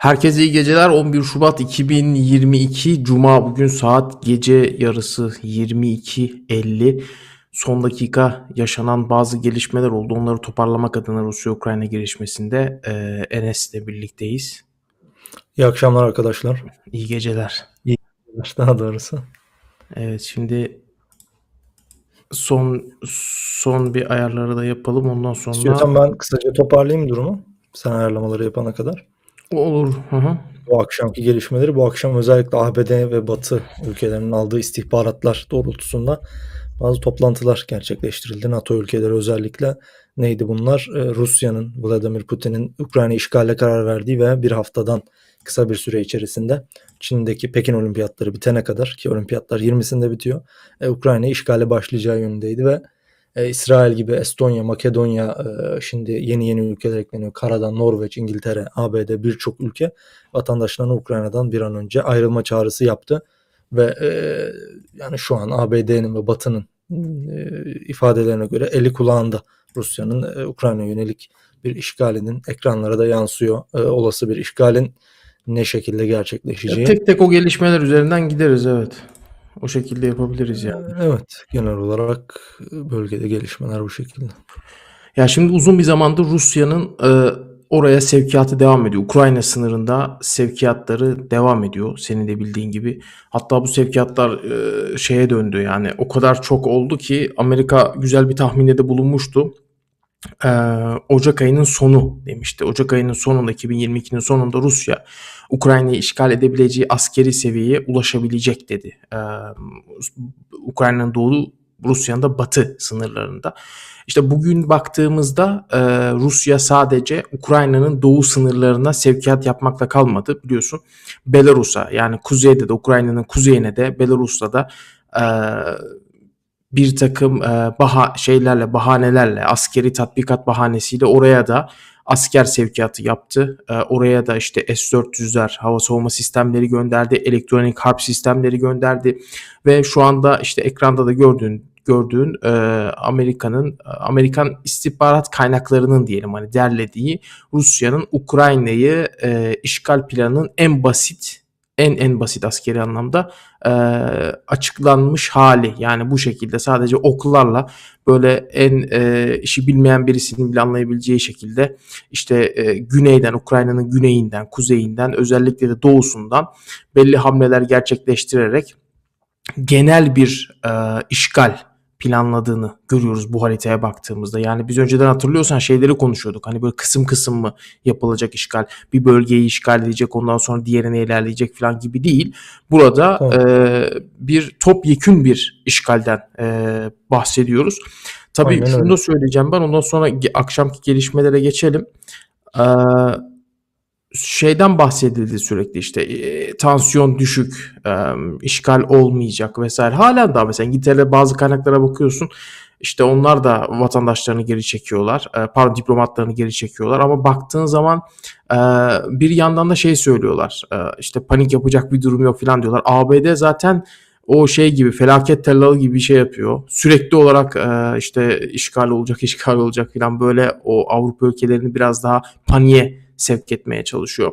Herkese iyi geceler. 11 Şubat 2022 Cuma bugün saat gece yarısı 22.50. Son dakika yaşanan bazı gelişmeler oldu. Onları toparlamak adına Rusya-Ukrayna gelişmesinde e, Enes'le birlikteyiz. İyi akşamlar arkadaşlar. İyi geceler. Daha doğrusu. Evet şimdi son son bir ayarları da yapalım. Ondan sonra İstiyorsan ben kısaca toparlayayım durumu. Sen ayarlamaları yapana kadar. Olur. Hı. Bu akşamki gelişmeleri bu akşam özellikle ABD ve Batı ülkelerinin aldığı istihbaratlar doğrultusunda bazı toplantılar gerçekleştirildi. NATO ülkeleri özellikle neydi bunlar? Ee, Rusya'nın, Vladimir Putin'in Ukrayna işgale karar verdiği ve bir haftadan kısa bir süre içerisinde Çin'deki Pekin olimpiyatları bitene kadar ki olimpiyatlar 20'sinde bitiyor. E, Ukrayna işgale başlayacağı yönündeydi ve e, İsrail gibi Estonya, Makedonya e, şimdi yeni yeni ülkeler ekleniyor. Karadan Norveç, İngiltere, ABD birçok ülke vatandaşlarına Ukrayna'dan bir an önce ayrılma çağrısı yaptı ve e, yani şu an ABD'nin ve Batı'nın e, ifadelerine göre eli kulağında Rusya'nın e, Ukrayna yönelik bir işgalinin ekranlara da yansıyor. E, olası bir işgalin ne şekilde gerçekleşeceği. Tek tek o gelişmeler üzerinden gideriz evet. O şekilde yapabiliriz yani. Evet, genel olarak bölgede gelişmeler bu şekilde. Ya şimdi uzun bir zamandır Rusya'nın e, oraya sevkiyatı devam ediyor. Ukrayna sınırında sevkiyatları devam ediyor senin de bildiğin gibi. Hatta bu sevkiyatlar e, şeye döndü yani o kadar çok oldu ki Amerika güzel bir tahminde de bulunmuştu. E, Ocak ayının sonu demişti. Ocak ayının sonunda 2022'nin sonunda Rusya Ukrayna'yı işgal edebileceği askeri seviyeye ulaşabilecek dedi. E, Ukrayna'nın doğu Rusya'nın da batı sınırlarında. İşte bugün baktığımızda e, Rusya sadece Ukrayna'nın doğu sınırlarına sevkiyat yapmakla kalmadı biliyorsun. Belarus'a yani kuzeyde de Ukrayna'nın kuzeyine de Belarus'ta da e, bir takım e, baha şeylerle bahanelerle askeri tatbikat bahanesiyle oraya da asker sevkiyatı yaptı. E, oraya da işte S-400'ler, hava savunma sistemleri gönderdi, elektronik harp sistemleri gönderdi ve şu anda işte ekranda da gördüğün gördüğün e, Amerika'nın Amerikan istihbarat kaynaklarının diyelim hani derlediği Rusya'nın Ukrayna'yı e, işgal planının en basit en en basit askeri anlamda e, açıklanmış hali. Yani bu şekilde sadece oklarla böyle en e, işi bilmeyen birisinin bile anlayabileceği şekilde işte e, güneyden Ukrayna'nın güneyinden kuzeyinden özellikle de doğusundan belli hamleler gerçekleştirerek genel bir e, işgal planladığını görüyoruz bu haritaya baktığımızda. Yani biz önceden hatırlıyorsan şeyleri konuşuyorduk. Hani böyle kısım kısım mı yapılacak işgal? Bir bölgeyi işgal edecek ondan sonra diğerine ilerleyecek falan gibi değil. Burada Tamam. e, bir topyekün bir işgalden e, bahsediyoruz. Tabii Aynen şunu öyle. da söyleyeceğim ben. Ondan sonra akşamki gelişmelere geçelim. Ee, şeyden bahsedildi sürekli işte e, tansiyon düşük, e, işgal olmayacak vesaire. Hala da mesela İngiltere'de bazı kaynaklara bakıyorsun işte onlar da vatandaşlarını geri çekiyorlar. E, pardon diplomatlarını geri çekiyorlar ama baktığın zaman bir yandan da şey söylüyorlar. E, işte panik yapacak bir durum yok falan diyorlar. ABD zaten o şey gibi felaket tellalı gibi bir şey yapıyor. Sürekli olarak işte işgal olacak, işgal olacak falan böyle o Avrupa ülkelerini biraz daha paniğe sevk etmeye çalışıyor.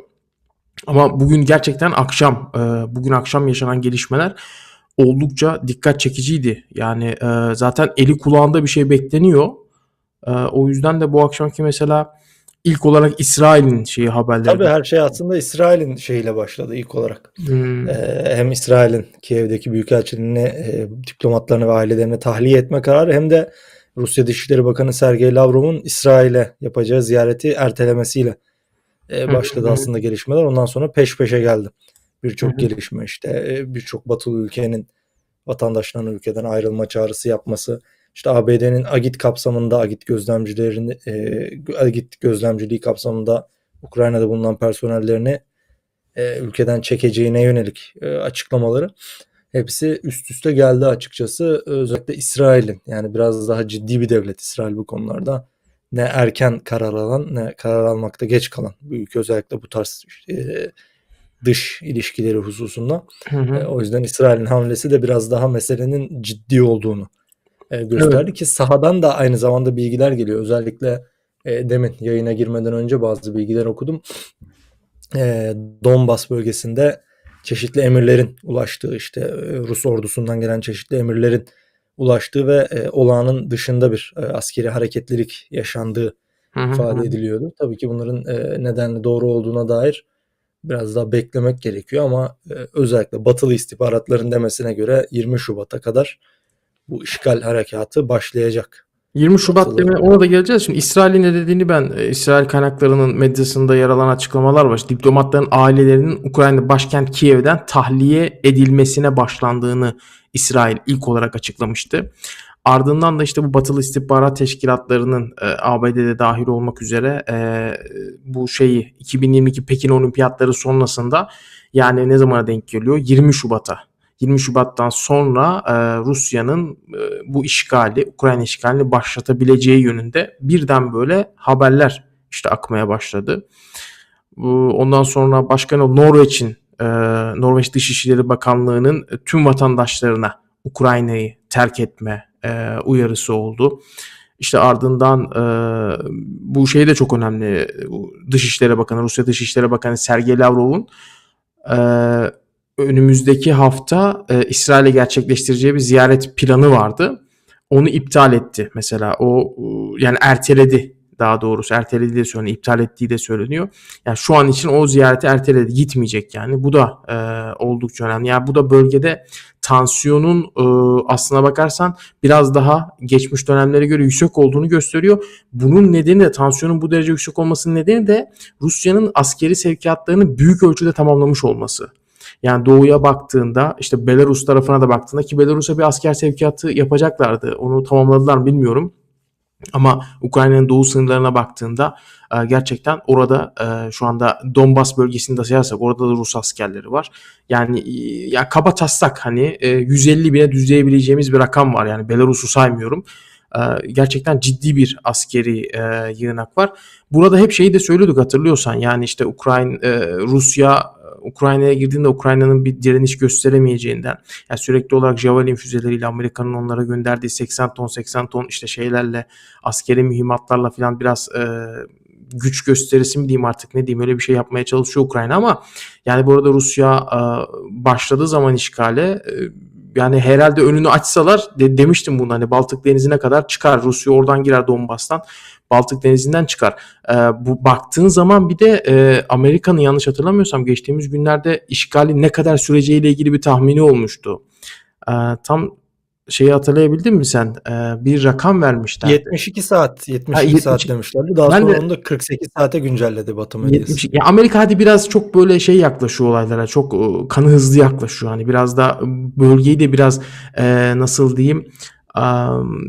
Ama bugün gerçekten akşam, e, bugün akşam yaşanan gelişmeler oldukça dikkat çekiciydi. Yani e, zaten eli kulağında bir şey bekleniyor. E, o yüzden de bu akşamki mesela ilk olarak İsrail'in şeyi haberleri. Tabii her şey aslında İsrail'in şeyiyle başladı ilk olarak. Hmm, Ee, hem İsrail'in Kiev'deki büyükelçiliğini e, diplomatlarını ve ailelerini tahliye etme kararı hem de Rusya Dışişleri Bakanı Sergey Lavrov'un İsrail'e yapacağı ziyareti ertelemesiyle e, başladı aslında gelişmeler. Ondan sonra peş peşe geldi. Birçok gelişme işte birçok batılı ülkenin vatandaşlarının ülkeden ayrılma çağrısı yapması. İşte ABD'nin Agit kapsamında Agit gözlemcilerini e, Agit gözlemciliği kapsamında Ukrayna'da bulunan personellerini e, ülkeden çekeceğine yönelik e, açıklamaları hepsi üst üste geldi açıkçası. Özellikle İsrail'in yani biraz daha ciddi bir devlet İsrail bu konularda ne erken karar alan ne karar almakta geç kalan bir ülke özellikle bu tarz e, dış ilişkileri hususunda. Hı hı. E, o yüzden İsrail'in hamlesi de biraz daha meselenin ciddi olduğunu e, gösterdi ki sahadan da aynı zamanda bilgiler geliyor. Özellikle e, demin yayına girmeden önce bazı bilgiler okudum. eee, Donbas bölgesinde çeşitli emirlerin ulaştığı işte eee, Rus ordusundan gelen çeşitli emirlerin ulaştığı ve eee, olağanın dışında bir eee, askeri hareketlilik yaşandığı ifade ediliyordu. Tabii ki bunların eee, nedenli doğru olduğuna dair biraz daha beklemek gerekiyor ama eee, özellikle Batılı istihbaratların demesine göre 20 Şubat'a kadar bu işgal harekatı başlayacak. 20 Şubat deme ona da geleceğiz. Şimdi İsrail'in ne dediğini ben e, İsrail kaynaklarının medyasında yer alan açıklamalar var. İşte diplomatların ailelerinin Ukrayna başkent Kiev'den tahliye edilmesine başlandığını İsrail ilk olarak açıklamıştı. Ardından da işte bu batılı istihbarat teşkilatlarının e, ABD'de dahil olmak üzere e, bu şeyi 2022 Pekin Olimpiyatları sonrasında yani ne zamana denk geliyor? 20 Şubat'a 20 Şubat'tan sonra e, Rusya'nın e, bu işgali, Ukrayna işgalini başlatabileceği yönünde birden böyle haberler işte akmaya başladı. Bu- Ondan sonra Başkan Norveç'in, e, Norveç Dışişleri Bakanlığı'nın tüm vatandaşlarına Ukrayna'yı terk etme e, uyarısı oldu. İşte ardından e, bu şey de çok önemli. Dışişleri Bakanı, Rusya Dışişleri Bakanı Sergey Lavrov'un e, önümüzdeki hafta e, İsrail'e gerçekleştireceği bir ziyaret planı vardı. Onu iptal etti mesela. O yani erteledi daha doğrusu erteledi de söyleniyor, iptal ettiği de söyleniyor. Yani şu an için o ziyareti erteledi, gitmeyecek yani. Bu da e, oldukça önemli. Yani bu da bölgede tansiyonun e, aslına bakarsan biraz daha geçmiş dönemlere göre yüksek olduğunu gösteriyor. Bunun nedeni de tansiyonun bu derece yüksek olmasının nedeni de Rusya'nın askeri sevkiyatlarını büyük ölçüde tamamlamış olması. Yani doğuya baktığında işte Belarus tarafına da baktığında ki Belarus'a bir asker sevkiyatı yapacaklardı. Onu tamamladılar mı bilmiyorum. Ama Ukrayna'nın doğu sınırlarına baktığında e, gerçekten orada e, şu anda Donbas bölgesinde sayarsak orada da Rus askerleri var. Yani e, ya kaba taslak hani e, 150 bine düzleyebileceğimiz bir rakam var. Yani Belarus'u saymıyorum. Gerçekten ciddi bir askeri yığınak var. Burada hep şeyi de söylüyorduk hatırlıyorsan. Yani işte Ukrayna, Rusya Ukrayna'ya girdiğinde Ukrayna'nın bir direniş gösteremeyeceğinden yani sürekli olarak Javelin füzeleriyle Amerika'nın onlara gönderdiği 80 ton 80 ton işte şeylerle askeri mühimmatlarla falan biraz e, güç gösterisi mi diyeyim artık ne diyeyim öyle bir şey yapmaya çalışıyor Ukrayna ama yani bu arada Rusya e, başladığı zaman işgale e, yani herhalde önünü açsalar de, demiştim bunu hani Baltık Denizi'ne kadar çıkar. Rusya oradan girer Donbas'tan. Baltık Denizi'nden çıkar. E, bu baktığın zaman bir de e, Amerika'nın yanlış hatırlamıyorsam geçtiğimiz günlerde işgali ne kadar süreceğiyle ilgili bir tahmini olmuştu. E, tam şeyi hatırlayabildin mi sen? E, bir rakam vermişler. 72 saat, 72 Ha, 70 saat demişlerdi. Daha Ben sonra de- onu da 48 saate güncelledi Batı medyası. 70 ya Amerika hadi biraz çok böyle şey yaklaşıyor olaylara. Çok e, kanı hızlı yaklaşıyor. Hani biraz da bölgeyi de biraz e, nasıl diyeyim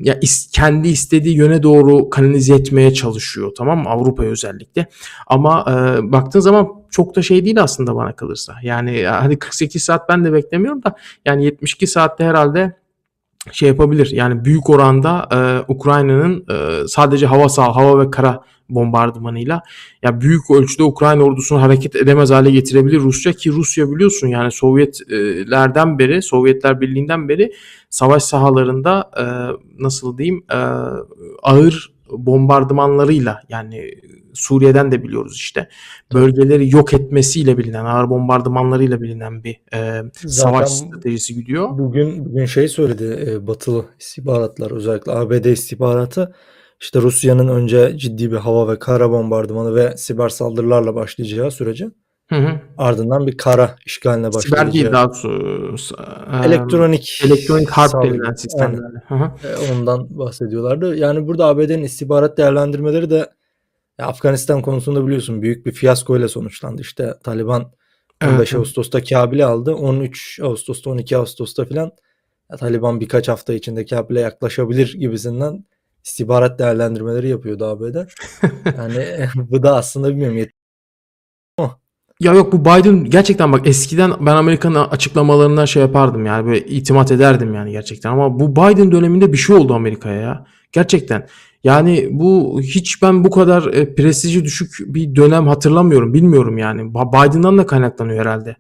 ya kendi istediği yöne doğru kanalize etmeye çalışıyor. Tamam mı? Avrupa'ya özellikle. Ama e, baktığın zaman çok da şey değil aslında bana kalırsa. Yani ya hadi 48 saat ben de beklemiyorum da yani 72 saatte herhalde şey yapabilir. Yani büyük oranda e, Ukrayna'nın e, sadece hava sağ hava ve kara bombardımanıyla ya büyük ölçüde Ukrayna ordusunu hareket edemez hale getirebilir Rusya ki Rusya biliyorsun yani Sovyetlerden beri Sovyetler Birliği'nden beri savaş sahalarında e, nasıl diyeyim e, ağır bombardımanlarıyla yani Suriye'den de biliyoruz işte bölgeleri yok etmesiyle bilinen ağır bombardımanlarıyla bilinen bir e, savaş Zaten stratejisi gidiyor. Bugün bugün şey söyledi e, batılı istihbaratlar özellikle ABD istihbaratı işte Rusya'nın önce ciddi bir hava ve kara bombardımanı ve siber saldırılarla başlayacağı sürece Hı hı. ardından bir kara işgaline Siber değil başlayacağı daha doğrusu, elektronik elektronik harp denilen sistemlerle. Hı hı. E, ondan bahsediyorlardı. Yani burada ABD'nin istihbarat değerlendirmeleri de Afganistan konusunda biliyorsun büyük bir fiyasko ile sonuçlandı. İşte Taliban Evet, 15 evet. Ağustos'ta Kabil'i aldı. 13 Ağustos'ta 12 Ağustos'ta filan Taliban birkaç hafta içinde Kabil'e yaklaşabilir gibisinden istihbarat değerlendirmeleri yapıyordu ABD. Yani bu da aslında bilmiyorum Ya yok bu Biden gerçekten bak eskiden ben Amerika'nın açıklamalarından şey yapardım yani böyle itimat ederdim yani gerçekten ama bu Biden döneminde bir şey oldu Amerika'ya ya. Gerçekten. Yani bu hiç ben bu kadar e, prestiji düşük bir dönem hatırlamıyorum. Bilmiyorum yani. Biden'dan da kaynaklanıyor herhalde.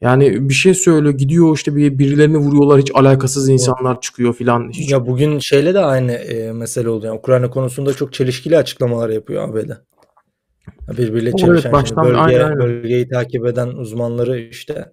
Yani bir şey söylüyor gidiyor işte bir birilerini vuruyorlar hiç alakasız insanlar çıkıyor filan. Hiç ya bugün şeyle de aynı e, mesele oldu. Yani Ukrayna konusunda çok çelişkili açıklamalar yapıyor ABD. Birbiriyle Evet, çelişen şimdi baştan bölge, aynen, aynen. bölgeyi takip eden uzmanları işte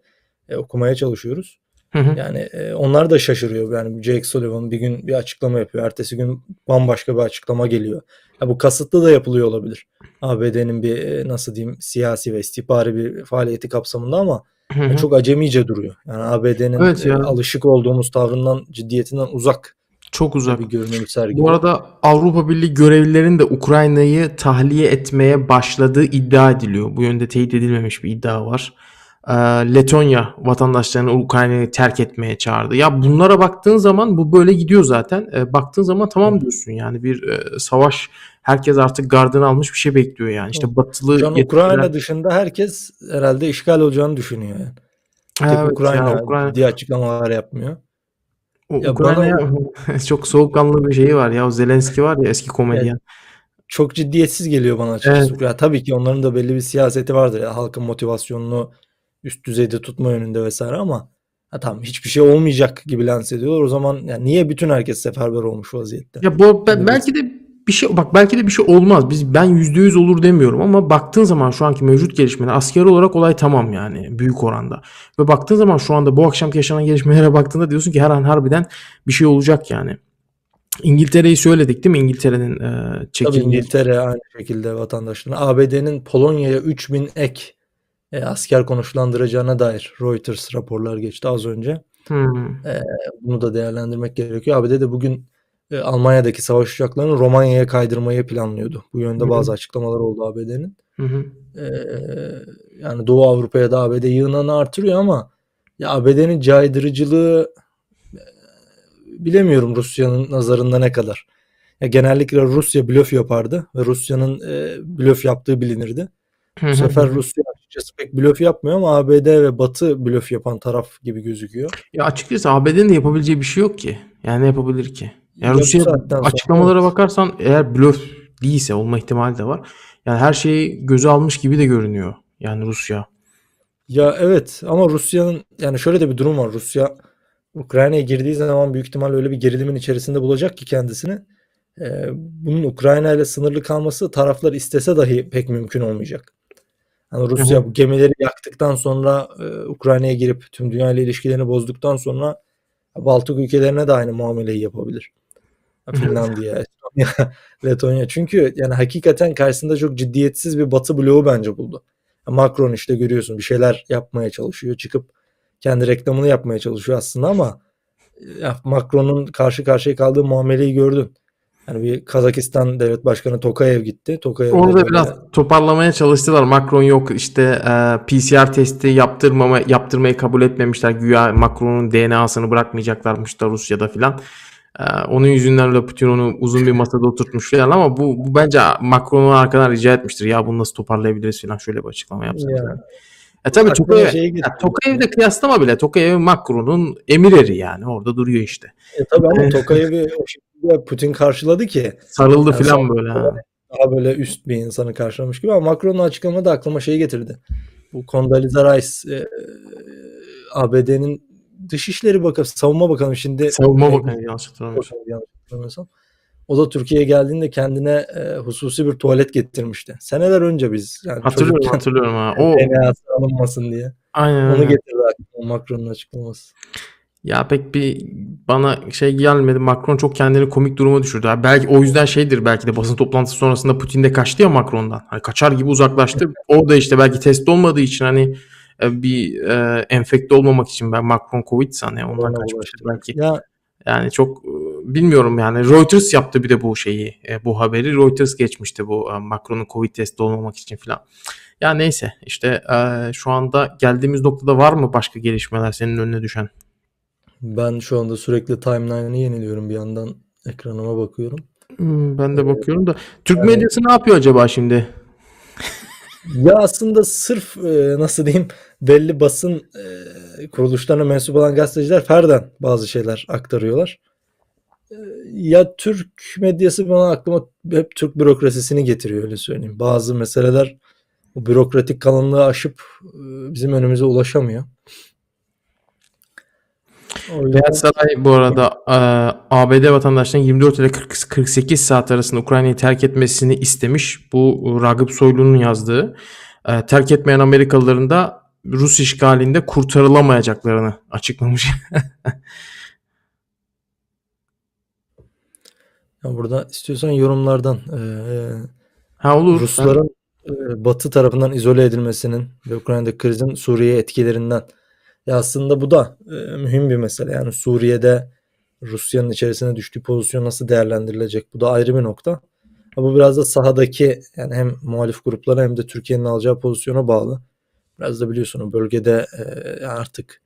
e, okumaya çalışıyoruz. Hı hı. Yani e, onlar da şaşırıyor. Yani Jake Sullivan bir gün bir açıklama yapıyor. Ertesi gün bambaşka bir açıklama geliyor. Ya bu kasıtlı da yapılıyor olabilir. ABD'nin bir e, nasıl diyeyim siyasi ve istihbari bir faaliyeti kapsamında ama Hı hı. çok acemice duruyor. Yani ABD'nin Evet e, ya. alışık olduğumuz tavrından, ciddiyetinden uzak Çok uzak. bir Bu arada Avrupa Birliği görevlilerin de Ukrayna'yı tahliye etmeye başladığı iddia ediliyor. Bu yönde teyit edilmemiş bir iddia var. Ee, Letonya vatandaşlarını Ukrayna'yı terk etmeye çağırdı. Ya bunlara baktığın zaman bu böyle gidiyor zaten. Ee, baktığın zaman tamam diyorsun yani bir e, savaş herkes artık gardını almış bir şey bekliyor yani. İşte batılı Şu an Ukrayna dışında herkes herhalde işgal olacağını düşünüyor yani. Tek Evet Ukrayna, ya, Ukrayna- ciddi açıklamalar yapmıyor. O Ya Ukrayna'ya çok soğukkanlı bir şeyi var ya. O Zelenski var ya eski komedyen. Çok ciddiyetsiz geliyor bana açıkçası. Ya tabii ki onların da belli bir siyaseti vardır ya halkın motivasyonunu üst düzeyde tutma yönünde vesaire ama ha tamam hiçbir şey olmayacak gibi lanse ediyorlar. O zaman yani niye bütün herkes seferber olmuş vaziyette? Ya bu Böyle belki de bir şey bak belki de bir şey olmaz. Biz ben %100 olur demiyorum ama baktığın zaman şu anki mevcut gelişmeler askeri olarak olay tamam yani büyük oranda. Ve baktığın zaman şu anda bu akşamki yaşanan gelişmelere baktığında diyorsun ki her an harbiden bir şey olacak yani. İngiltere'yi söyledik değil mi? İngiltere'nin e, Tabii çekildiği. İngiltere aynı şekilde vatandaşlarına. ABD'nin Polonya'ya 3000 ek e, asker konuşlandıracağına dair Reuters raporlar geçti az önce. Hmm. Bunu da değerlendirmek gerekiyor. ABD de bugün e, Almanya'daki savaş uçaklarını Romanya'ya kaydırmayı planlıyordu. Bu yönde Hı hı. bazı açıklamalar oldu ABD'nin. Ee, yani Doğu Avrupa'ya da ABD yığınlarını artırıyor ama ya ABD'nin caydırıcılığı e, bilemiyorum Rusya'nın nazarında ne kadar. Ya genellikle Rusya blöf yapardı ve Rusya'nın e, blöf yaptığı bilinirdi. Bu sefer Rusya açıkçası pek blöf yapmıyor ama ABD ve Batı blöf yapan taraf gibi gözüküyor. Ya açıkçası ABD'nin de yapabileceği bir şey yok ki. Yani ne yapabilir ki? Ya Ya bu Rusya sonra açıklamalara evet. bakarsan eğer blöf değilse olma ihtimali de var. Yani her şeyi göze almış gibi de görünüyor. Yani Rusya. Ya evet ama Rusya'nın yani şöyle de bir durum var. Rusya Ukrayna'ya girdiği zaman büyük ihtimalle öyle bir gerilimin içerisinde bulacak ki kendisini. Ee, bunun Ukrayna ile sınırlı kalması taraflar istese dahi pek mümkün olmayacak. Yani Rusya bu gemileri yaktıktan sonra e, Ukrayna'ya girip tüm dünya ile ilişkilerini bozduktan sonra Baltık ülkelerine de aynı muameleyi yapabilir. Finlandiya, Estonya, Letonya. Çünkü yani hakikaten karşısında çok ciddiyetsiz bir Batı bloğu bence buldu. Macron işte görüyorsun bir şeyler yapmaya çalışıyor. Çıkıp kendi reklamını yapmaya çalışıyor aslında ama Macron'un karşı karşıya kaldığı muameleyi gördün. Yani bir Kazakistan devlet başkanı Tokayev gitti. Tokayev Orada böyle- biraz toparlamaya çalıştılar. Macron yok işte e, PCR testi yaptırmama yaptırmayı kabul etmemişler. Güya Macron'un DNA'sını bırakmayacaklarmış da Rusya'da filan. E, onun yüzünden öyle Putin onu uzun bir masada oturtmuş filan ama bu, bu bence Macron'un arkadan rica etmiştir. Ya bunu nasıl toparlayabiliriz filan şöyle bir açıklama yapsanız. Ya. E tabii Tokayev, şey ya. Tokayev'le kıyaslama bile. Tokayev Macron'un emireri yani. Orada duruyor işte. E tabii ama Tokayev'i o şekilde Putin karşıladı ki Sarıldı Yani filan son- böyle. ha. daha böyle üst bir insanı karşılamış gibi ama Macron'un açıklama da aklıma şey getirdi. Bu Condoleezza Rice e, ABD'nin Dışişleri Bakanı, Savunma Bakanı şimdi Savunma e, Bakanı yanlış hatırlamıyorsam. O da Türkiye'ye geldiğinde kendine e, hususi bir tuvalet getirmişti. Seneler önce biz yani Hatırlıyorum çocukken hatırlıyorum ha. O DNA'sı alınmasın diye. aynen. Onu getirdi aklıma Macron'un açıklaması. Ya pek bir bana şey gelmedi. Macron çok kendini komik duruma düşürdü. Ha, belki o yüzden şeydir belki de basın toplantısı sonrasında Putin de kaçtı ya Macron'dan. Hani kaçar gibi uzaklaştı. O da işte belki test olmadığı için hani bir e, enfekte olmamak için ben Macron Covid hani ondan kaçmıştır belki. Ya Yani çok e, bilmiyorum yani Reuters yaptı bir de bu şeyi e, bu haberi Reuters geçmişti bu e, Macron'un Covid testi olmamak için filan. Ya neyse işte e, şu anda geldiğimiz noktada var mı başka gelişmeler senin önüne düşen? ben şu anda sürekli timeline'ı yeniliyorum bir yandan ekranıma bakıyorum. Hmm, ben de bakıyorum da Türk yani- medyası ne yapıyor acaba şimdi? Ya aslında sırf e, nasıl diyeyim belli basın e, kuruluşlarına mensup olan gazeteciler ferden bazı şeyler aktarıyorlar. E, ya Türk medyası bana aklıma hep Türk bürokrasisini getiriyor öyle söyleyeyim. Bazı meseleler bu bürokratik kalınlığı aşıp bizim önümüze ulaşamıyor. Beyaz Saray bu arada e, ABD vatandaşlarının 24 ile 40 48 saat arasında Ukrayna'yı terk etmesini istemiş. Bu Ragıp Soylu'nun yazdığı. E, terk etmeyen Amerikalıların da Rus işgalinde kurtarılamayacaklarını açıklamış. ya burada istiyorsan yorumlardan eee, ha olur. Rusların eee, Batı tarafından izole edilmesinin ve Ukrayna'daki krizin Suriye etkilerinden ya aslında bu da eee, mühim bir mesele. Yani Suriye'de Rusya'nın içerisine düştüğü pozisyon nasıl değerlendirilecek? Bu da ayrı bir nokta. Ama bu biraz da sahadaki yani hem muhalif gruplara hem de Türkiye'nin alacağı pozisyona bağlı. Biraz da biliyorsun o bölgede eee, artık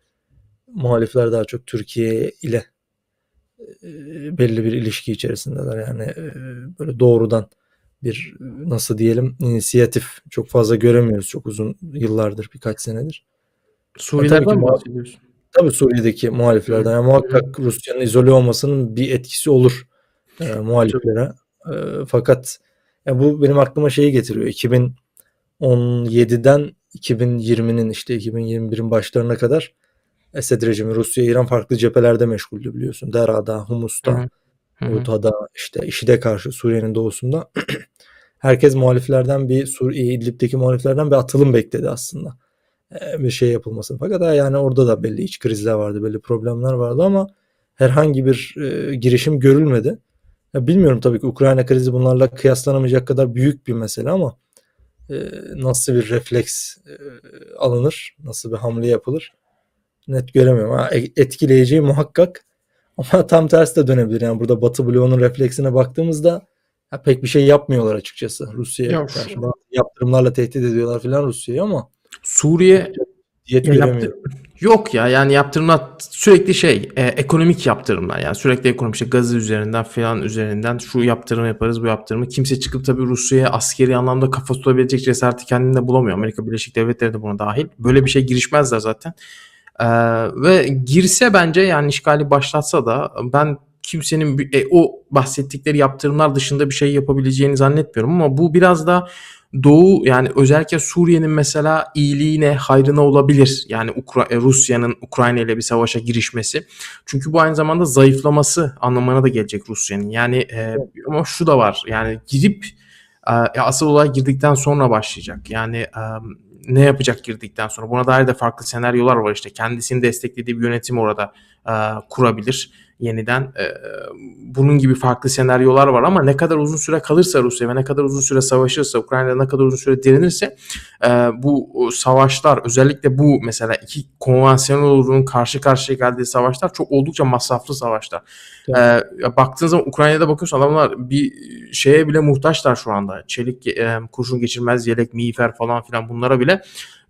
muhalifler daha çok Türkiye ile eee, belli bir ilişki içerisindeler. Yani eee, böyle doğrudan bir nasıl diyelim inisiyatif çok fazla göremiyoruz çok uzun yıllardır birkaç senedir. Suriye'den mi bahsediyorsun? Tabii Suriye'deki muhaliflerden yani muhakkak Rusya'nın izole olmasının bir etkisi olur e, muhaliflere. E, fakat ya bu benim aklıma şeyi getiriyor. 2017'den 2020'nin işte 2021'in başlarına kadar Esed rejimi Rusya İran farklı cephelerde meşguldü biliyorsun. Dera'da, Humus'ta. Utah'da işte IŞİD'e karşı Suriye'nin doğusunda herkes muhaliflerden bir Suriye İdlib'deki muhaliflerden bir atılım bekledi aslında. Bir şey yapılmasını. Fakat yani orada da belli iç krizler vardı, belli problemler vardı ama herhangi bir e, girişim görülmedi. Ya bilmiyorum tabii ki Ukrayna krizi bunlarla kıyaslanamayacak kadar büyük bir mesele ama e, nasıl bir refleks e, alınır, nasıl bir hamle yapılır net göremiyorum. Ha, e- etkileyeceği muhakkak ama tam tersi de dönebilir. Yani burada Batı bloğunun refleksine baktığımızda ya pek bir şey yapmıyorlar açıkçası Rusya'ya Ya Yaptırımlarla tehdit ediyorlar filan Rusya'yı ama Suriye diyet Ya göremiyorum. Yok ya yani yaptırımlar sürekli şey e, ekonomik yaptırımlar yani sürekli ekonomik işte gazı üzerinden falan üzerinden şu yaptırımı yaparız bu yaptırımı kimse çıkıp tabii Rusya'ya askeri anlamda kafa tutabilecek cesareti kendinde bulamıyor. Amerika Birleşik Devletleri de buna dahil. Böyle bir şey girişmezler zaten. Ee, ve girse bence yani işgali başlatsa da ben kimsenin e, o bahsettikleri yaptırımlar dışında bir şey yapabileceğini zannetmiyorum ama bu biraz da Doğu yani özellikle Suriye'nin mesela iyiliğine, hayrına olabilir. Yani Ukra- e, Rusya'nın Ukrayna ile bir savaşa girişmesi. Çünkü bu aynı zamanda zayıflaması anlamına da gelecek Rusya'nın. Yani e, ama şu da var. Yani girip e, asıl olay girdikten sonra başlayacak. Yani e, ne yapacak girdikten sonra? Buna dair de farklı senaryolar var işte. Kendisini desteklediği bir yönetim orada e, kurabilir yeniden. E, bunun gibi farklı senaryolar var ama ne kadar uzun süre kalırsa Rusya ve ne kadar uzun süre savaşırsa, Ukrayna ne kadar uzun süre direnirse e, bu savaşlar özellikle bu mesela iki konvansiyonel ordunun karşı karşıya geldiği savaşlar çok oldukça masraflı savaşlar. Evet. E, ya baktığın zaman Ukrayna'da bakıyorsun adamlar bir şeye bile muhtaçlar şu anda. Çelik, e, kurşun geçirmez yelek, miğfer falan filan bunlara bile.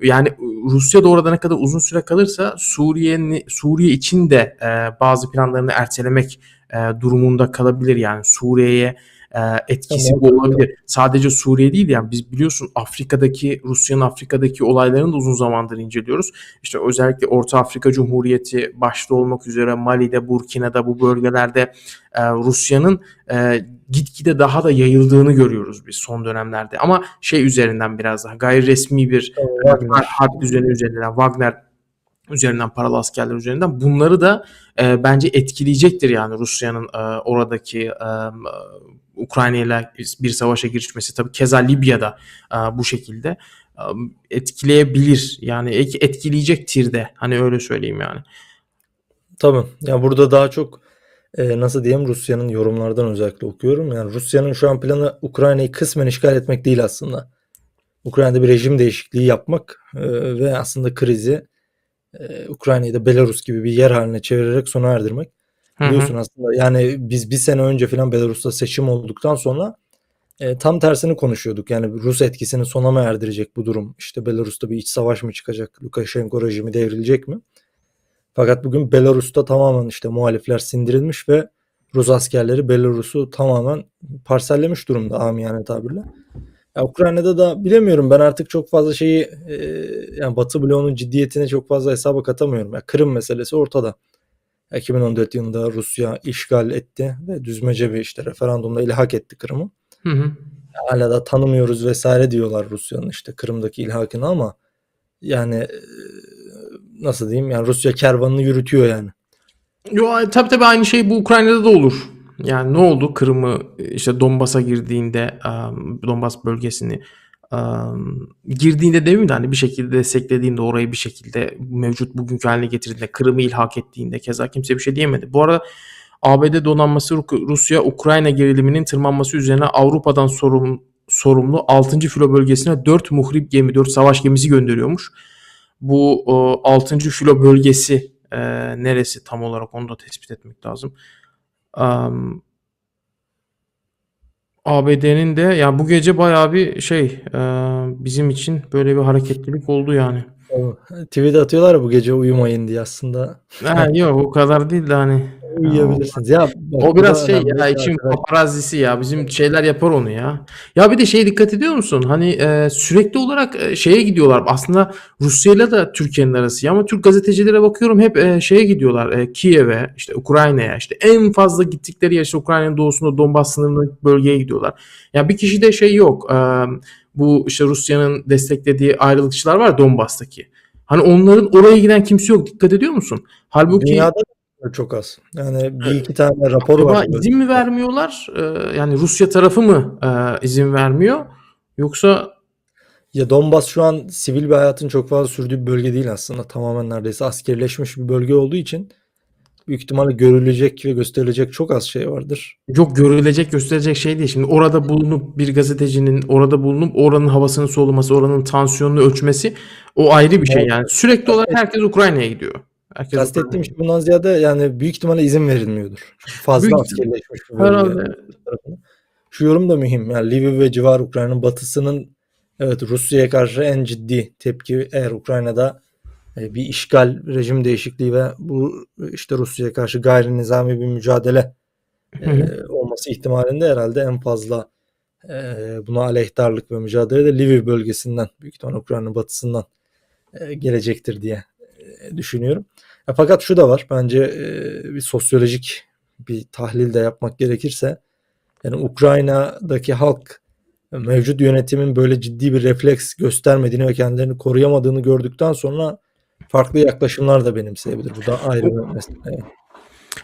Yani Rusya da orada ne kadar uzun süre kalırsa Suriye'nin Suriye için de e, bazı planlarını ertelemek e, durumunda kalabilir. Yani Suriye'ye etkisi Tamam. bu olabilir. Sadece Suriye değil yani biz biliyorsun Afrika'daki Rusya'nın Afrika'daki olaylarını da uzun zamandır inceliyoruz. İşte özellikle Orta Afrika Cumhuriyeti başta olmak üzere Mali'de, Burkina'da bu bölgelerde e, Rusya'nın e, gitgide daha da yayıldığını görüyoruz biz son dönemlerde. Ama şey üzerinden biraz daha gayri resmi bir Wagner. harp düzeni üzerinden Wagner üzerinden paralı askerler üzerinden bunları da e, bence etkileyecektir yani Rusya'nın e, oradaki e, Ukrayna ile bir savaşa girişmesi tabii keza Libya'da e, bu şekilde e, etkileyebilir yani et- etkileyecektir de hani öyle söyleyeyim yani. Tabii. Ya burada daha çok e, nasıl diyeyim Rusya'nın yorumlardan özellikle okuyorum. Yani Rusya'nın şu an planı Ukrayna'yı kısmen işgal etmek değil aslında. Ukrayna'da bir rejim değişikliği yapmak ve aslında krizi Ukrayna'yı da Belarus gibi bir yer haline çevirerek sona erdirmek. Biliyorsun aslında yani biz bir sene önce falan Belarus'ta seçim olduktan sonra e, tam tersini konuşuyorduk. Yani Rus etkisini sona mı erdirecek bu durum? İşte Belarus'ta bir iç savaş mı çıkacak? Lukashenko rejimi devrilecek mi? Fakat bugün Belarus'ta tamamen işte muhalifler sindirilmiş ve Rus askerleri Belarus'u tamamen parsellemiş durumda amiyane tabirle. Ya Ukrayna'da da bilemiyorum ben artık çok fazla şeyi e, yani Batı bloğunun ciddiyetine çok fazla hesaba katamıyorum. Ya Kırım meselesi ortada. 2014 yılında Rusya işgal etti ve düzmece bir işte referandumda ilhak etti Kırım'ı. Hı hı. Hala da tanımıyoruz vesaire diyorlar Rusya'nın işte Kırım'daki ilhakını ama yani e, nasıl diyeyim yani Rusya kervanını yürütüyor yani. Yo, tabii tabii aynı şey bu Ukrayna'da da olur. Yani ne oldu? Kırım'ı işte Donbas'a girdiğinde Donbas bölgesini girdiğinde demeyeyim de hani bir şekilde desteklediğinde orayı bir şekilde mevcut bugünkü haline getirdiğinde Kırım'ı ilhak ettiğinde keza kimse bir şey diyemedi. Bu arada ABD donanması Rusya Ukrayna geriliminin tırmanması üzerine Avrupa'dan sorum, sorumlu 6. filo bölgesine 4 muhrip gemi 4 savaş gemisi gönderiyormuş. Bu o, 6. filo bölgesi e, neresi tam olarak onu da tespit etmek lazım. Um, ABD'nin de yani bu gece bayağı bir şey e, bizim için böyle bir hareketlilik oldu yani. Tweet atıyorlar bu gece uyumayın diye aslında. Ha, yok o kadar değil de hani. Uyuyabilirsiniz. Ya bak, O biraz şey ya arkadaşlar. paparazzisi ya. Bizim şeyler yapar onu ya. Ya bir de şey dikkat ediyor musun? Hani e, sürekli olarak e, şeye gidiyorlar. Aslında Rusya'yla da Türkiye'nin arası ya ama Türk gazetecilere bakıyorum hep e, şeye gidiyorlar. E, Kiev'e, işte Ukrayna'ya. işte en fazla gittikleri yer işte Ukrayna'nın doğusunda Donbas sınırlı bölgeye gidiyorlar. Ya bir kişi de şey yok. E, bu işte Rusya'nın desteklediği ayrılıkçılar var Donbas'taki. Hani onların oraya giden kimse yok. Dikkat ediyor musun? Halbuki Dünyada da çok az. Yani bir iki tane rapor Acaba var. izin mi vermiyorlar? Ee, yani Rusya tarafı mı e, izin vermiyor? Yoksa Ya Donbas şu an sivil bir hayatın çok fazla sürdüğü bir bölge değil aslında. Tamamen neredeyse askerleşmiş bir bölge olduğu için büyük ihtimalle görülecek ve gösterilecek çok az şey vardır. yok görülecek gösterecek şey değil. Şimdi orada bulunup bir gazetecinin orada bulunup oranın havasını soluması, oranın tansiyonunu ölçmesi o ayrı bir şey yani. Sürekli olarak herkes Ukrayna'ya gidiyor. Herkes Kastettiğim şey bundan ziyade yani büyük ihtimalle izin verilmiyordur. Fazla Büyük- askerleşmiş. Herhalde. tarafına. Şu yorum da mühim. Yani Lviv ve civar Ukrayna'nın batısının evet Rusya'ya karşı en ciddi tepki eğer Ukrayna'da e, bir işgal, rejim değişikliği ve bu işte Rusya'ya karşı gayri nizami bir mücadele e, olması ihtimalinde herhalde en fazla e, buna aleyhtarlık ve mücadele de Lviv bölgesinden büyük ihtimalle Ukrayna'nın batısından e, gelecektir diye düşünüyorum. Ya fakat şu da var bence e, bir sosyolojik bir tahlil de yapmak gerekirse yani Ukrayna'daki halk e, mevcut yönetimin böyle ciddi bir refleks göstermediğini ve kendilerini koruyamadığını gördükten sonra farklı yaklaşımlar da benimseyebilir. Bu da ayrı bir mesele.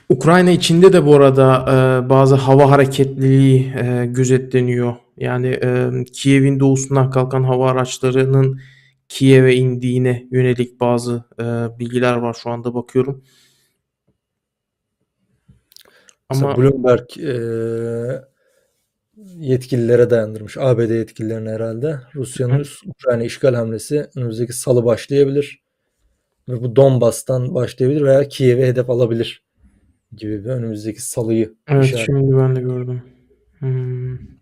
Ukrayna içinde de bu arada e, bazı hava hareketliliği e, gözetleniyor. Yani e, Kiev'in doğusundan kalkan hava araçlarının Kiev'e indiğine yönelik bazı e, bilgiler var şu anda bakıyorum. Mesela Ama Bloomberg e, yetkililere dayandırmış. ABD yetkililerine herhalde. Rusya'nın Ukrayna işgal hamlesi önümüzdeki salı başlayabilir. Ve bu Donbas'tan başlayabilir veya Kiev'i hedef alabilir gibi bir önümüzdeki salıyı evet işaret. şimdi ben de gördüm. Hmm.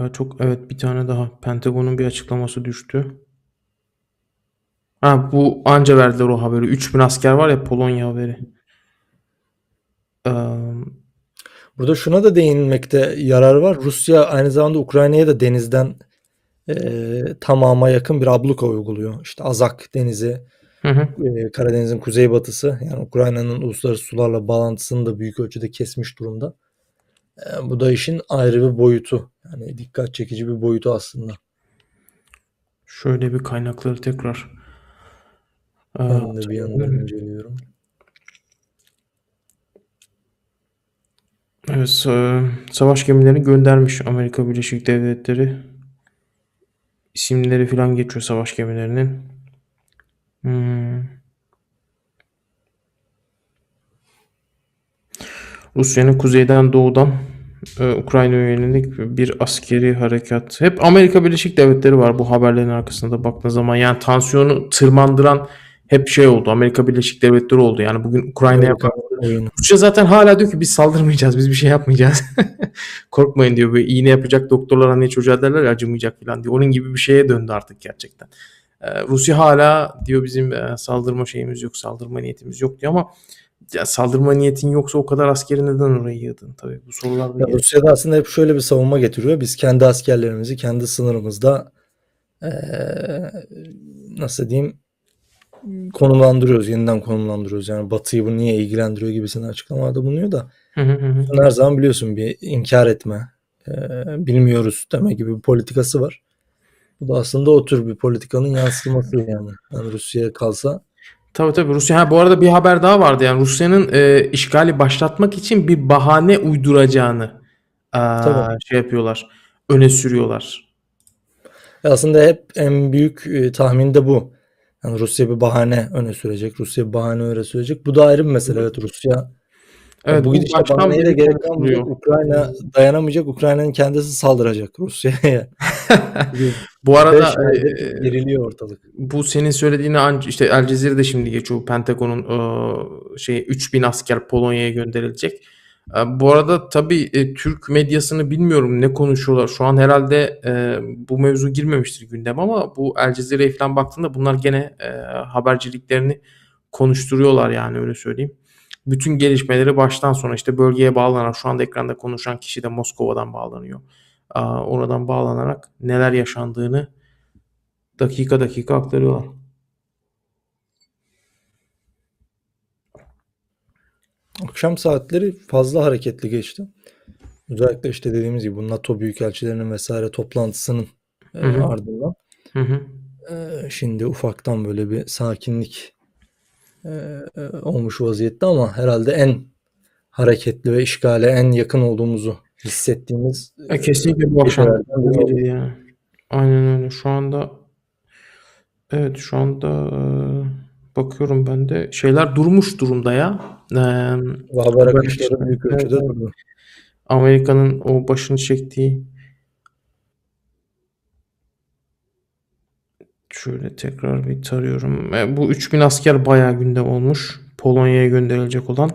Ya çok evet bir tane daha Pentagon'un bir açıklaması düştü. Ha bu anca verdiler o haberi. 3000 asker var ya Polonya haberi. Burada şuna da değinmekte yarar var. Rusya aynı zamanda Ukrayna'ya da denizden e, tamama yakın bir abluka uyguluyor. İşte Azak Denizi, hı hı. e, Karadeniz'in kuzeybatısı yani Ukrayna'nın uluslararası sularla bağlantısını da büyük ölçüde kesmiş durumda. E, bu da işin ayrı bir boyutu. Yani dikkat çekici bir boyutu aslında. Şöyle bir kaynakları tekrar. Eee, Ben de bir yandan inceliyorum. Evet, sa- savaş gemilerini göndermiş Amerika Birleşik Devletleri. İsimleri falan geçiyor savaş gemilerinin. Hmm. Rusya'nın kuzeyden doğudan e, Ukrayna'ya yönelik bir askeri harekat. Hep Amerika Birleşik Devletleri var bu haberlerin arkasında baktığın zaman. Yani tansiyonu tırmandıran hep şey oldu. Amerika Birleşik Devletleri oldu. Yani bugün Ukrayna'ya Oyunu. Rusya zaten hala diyor ki biz saldırmayacağız, biz bir şey yapmayacağız. Korkmayın diyor. Böyle iğne yapacak doktorlar hani çocuğa derler ya acımayacak falan diyor. Onun gibi bir şeye döndü artık gerçekten. Ee, Rusya hala diyor bizim e, saldırma şeyimiz yok, saldırma niyetimiz yok diyor ama ya saldırma niyetin yoksa o kadar askeri neden oraya yığdın? Tabii bu sorular da Ya. Rusya'da aslında hep şöyle bir savunma getiriyor. Biz kendi askerlerimizi kendi sınırımızda eee, nasıl diyeyim konumlandırıyoruz, yeniden konumlandırıyoruz. Yani Batı'yı bu niye ilgilendiriyor gibisinden açıklamalarda bulunuyor da Hı hı hı her zaman biliyorsun bir inkar etme, eee, bilmiyoruz deme gibi bir politikası var. Bu da aslında o tür bir politikanın yansıması yani. yani Rusya'ya kalsa Tabii tabii Rusya. Ha, bu arada bir haber daha vardı yani Rusya'nın e, işgali başlatmak için bir bahane uyduracağını Tabii. e, şey yapıyorlar, öne sürüyorlar. Aslında hep en büyük e, tahmin de bu. Yani Rusya bir bahane öne sürecek. Rusya bir bahane öne sürecek. Bu da ayrı bir mesele. Evet Rusya Evet, bu gidişle bahaneye de gerek kalmayacak. Ukrayna dayanamayacak. Ukrayna'nın kendisi saldıracak Rusya'ya. Bu arada 5 aydır e, geriliyor ortalık. bu senin söylediğini işte El Cezire'de şimdi geçiyor. Pentagon'un e, şey 3000 asker Polonya'ya gönderilecek. E, bu arada tabii e, Türk medyasını bilmiyorum ne konuşuyorlar. Şu an herhalde e, bu mevzu girmemiştir gündem ama bu El Cezire'ye falan baktığında bunlar gene e, haberciliklerini konuşturuyorlar yani öyle söyleyeyim. Bütün gelişmeleri baştan sona işte bölgeye bağlanarak şu anda ekranda konuşan kişi de Moskova'dan bağlanıyor. Oradan bağlanarak neler yaşandığını dakika dakika aktarıyorlar. Akşam saatleri fazla hareketli geçti. Özellikle işte dediğimiz gibi bu NATO büyükelçilerinin vesaire toplantısının e, Hı hı. ardından Hı hı. e, şimdi ufaktan böyle bir sakinlik e, e, olmuş vaziyette ama herhalde en hareketli ve işgale en yakın olduğumuzu hissettiğimiz E, kesinlikle bu akşam gecelerden biri bu oldu. gece yani. Aynen öyle. Şu anda evet şu anda e, bakıyorum ben de şeyler durmuş durumda ya. E, haber akışları büyük ölçüde evet. durdu. Amerika'nın o başını çektiği şöyle tekrar bir tarıyorum. E, bu 3000 asker bayağı gündem olmuş. Polonya'ya gönderilecek olan.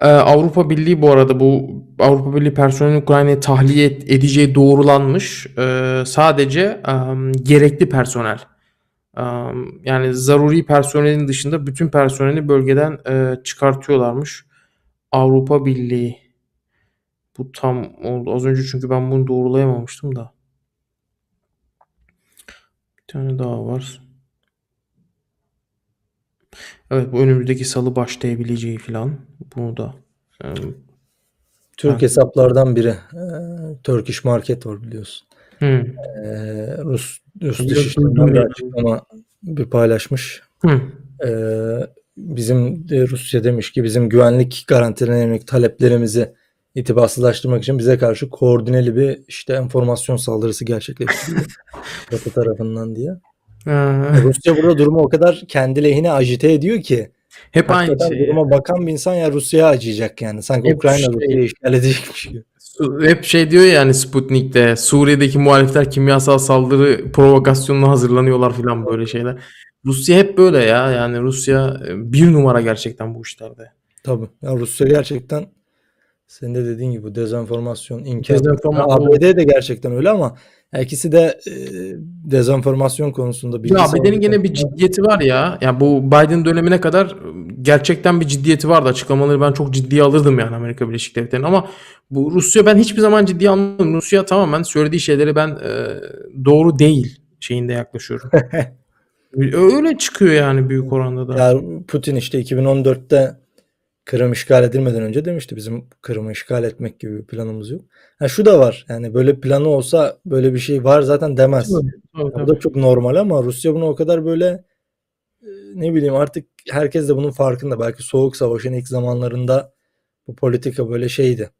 Ee, Avrupa Birliği bu arada bu Avrupa Birliği personelin Ukrayna'ya tahliye edeceği doğrulanmış. Ee, sadece em, gerekli personel. Em, yani zaruri personelin dışında bütün personeli bölgeden e, çıkartıyorlarmış. Avrupa Birliği. Bu tam oldu. Az önce çünkü ben bunu doğrulayamamıştım da. Bir tane daha var. Evet bu önümüzdeki salı başlayabileceği falan. Bunu da em, Türk Ha. hesaplardan biri. E, Turkish Market var biliyorsun. hı. E, Rus, Rus Dışişleri'nden bir açıklama bir paylaşmış. Hı. Ee, bizim de Rusya demiş ki bizim güvenlik garantilerine yönelik taleplerimizi itibarsızlaştırmak için bize karşı koordineli bir işte enformasyon saldırısı gerçekleştiriliyor Batı tarafından diye. Rusya burada durumu o kadar kendi lehine agite ediyor ki Hep aynı şey. duruma bakan bir insan ya Rusya'ya acıyacak yani. Sanki Hep Ukrayna şey- Rusya'yı işgal edecekmiş gibi. Su- Hep şey diyor ya yani Sputnik'te Suriye'deki muhalifler kimyasal saldırı provokasyonuna hazırlanıyorlar falan böyle şeyler. Rusya hep böyle ya yani Rusya e, bir numara gerçekten bu işlerde. Tabii. Ya Rusya gerçekten senin de dediğin gibi dezenformasyon, inkar. Dezenforma- ABD de gerçekten öyle ama ikisi de e, dezenformasyon konusunda bilgi Ya sahibi gene bir ciddiyeti var ya. Ya bu Biden dönemine kadar gerçekten bir ciddiyeti vardı. Açıklamaları ben çok ciddiye alırdım yani Amerika Birleşik Devletleri'nin ama bu Rusya ben hiçbir zaman ciddiye almadım. Rusya tamamen söylediği şeyleri ben e, doğru değil şeyinde yaklaşıyorum. Öyle çıkıyor yani büyük oranda da. Ya Putin işte 2014'te Kırım işgal edilmeden önce demişti bizim Kırım'ı işgal etmek gibi bir planımız yok. Ha şu da var. Yani böyle planı olsa böyle bir şey var zaten demez. Tabii, Ya Bu da çok normal ama Rusya bunu o kadar böyle e, ne bileyim artık herkes de bunun farkında. Belki Soğuk Savaş'ın ilk zamanlarında bu politika böyle şeydi.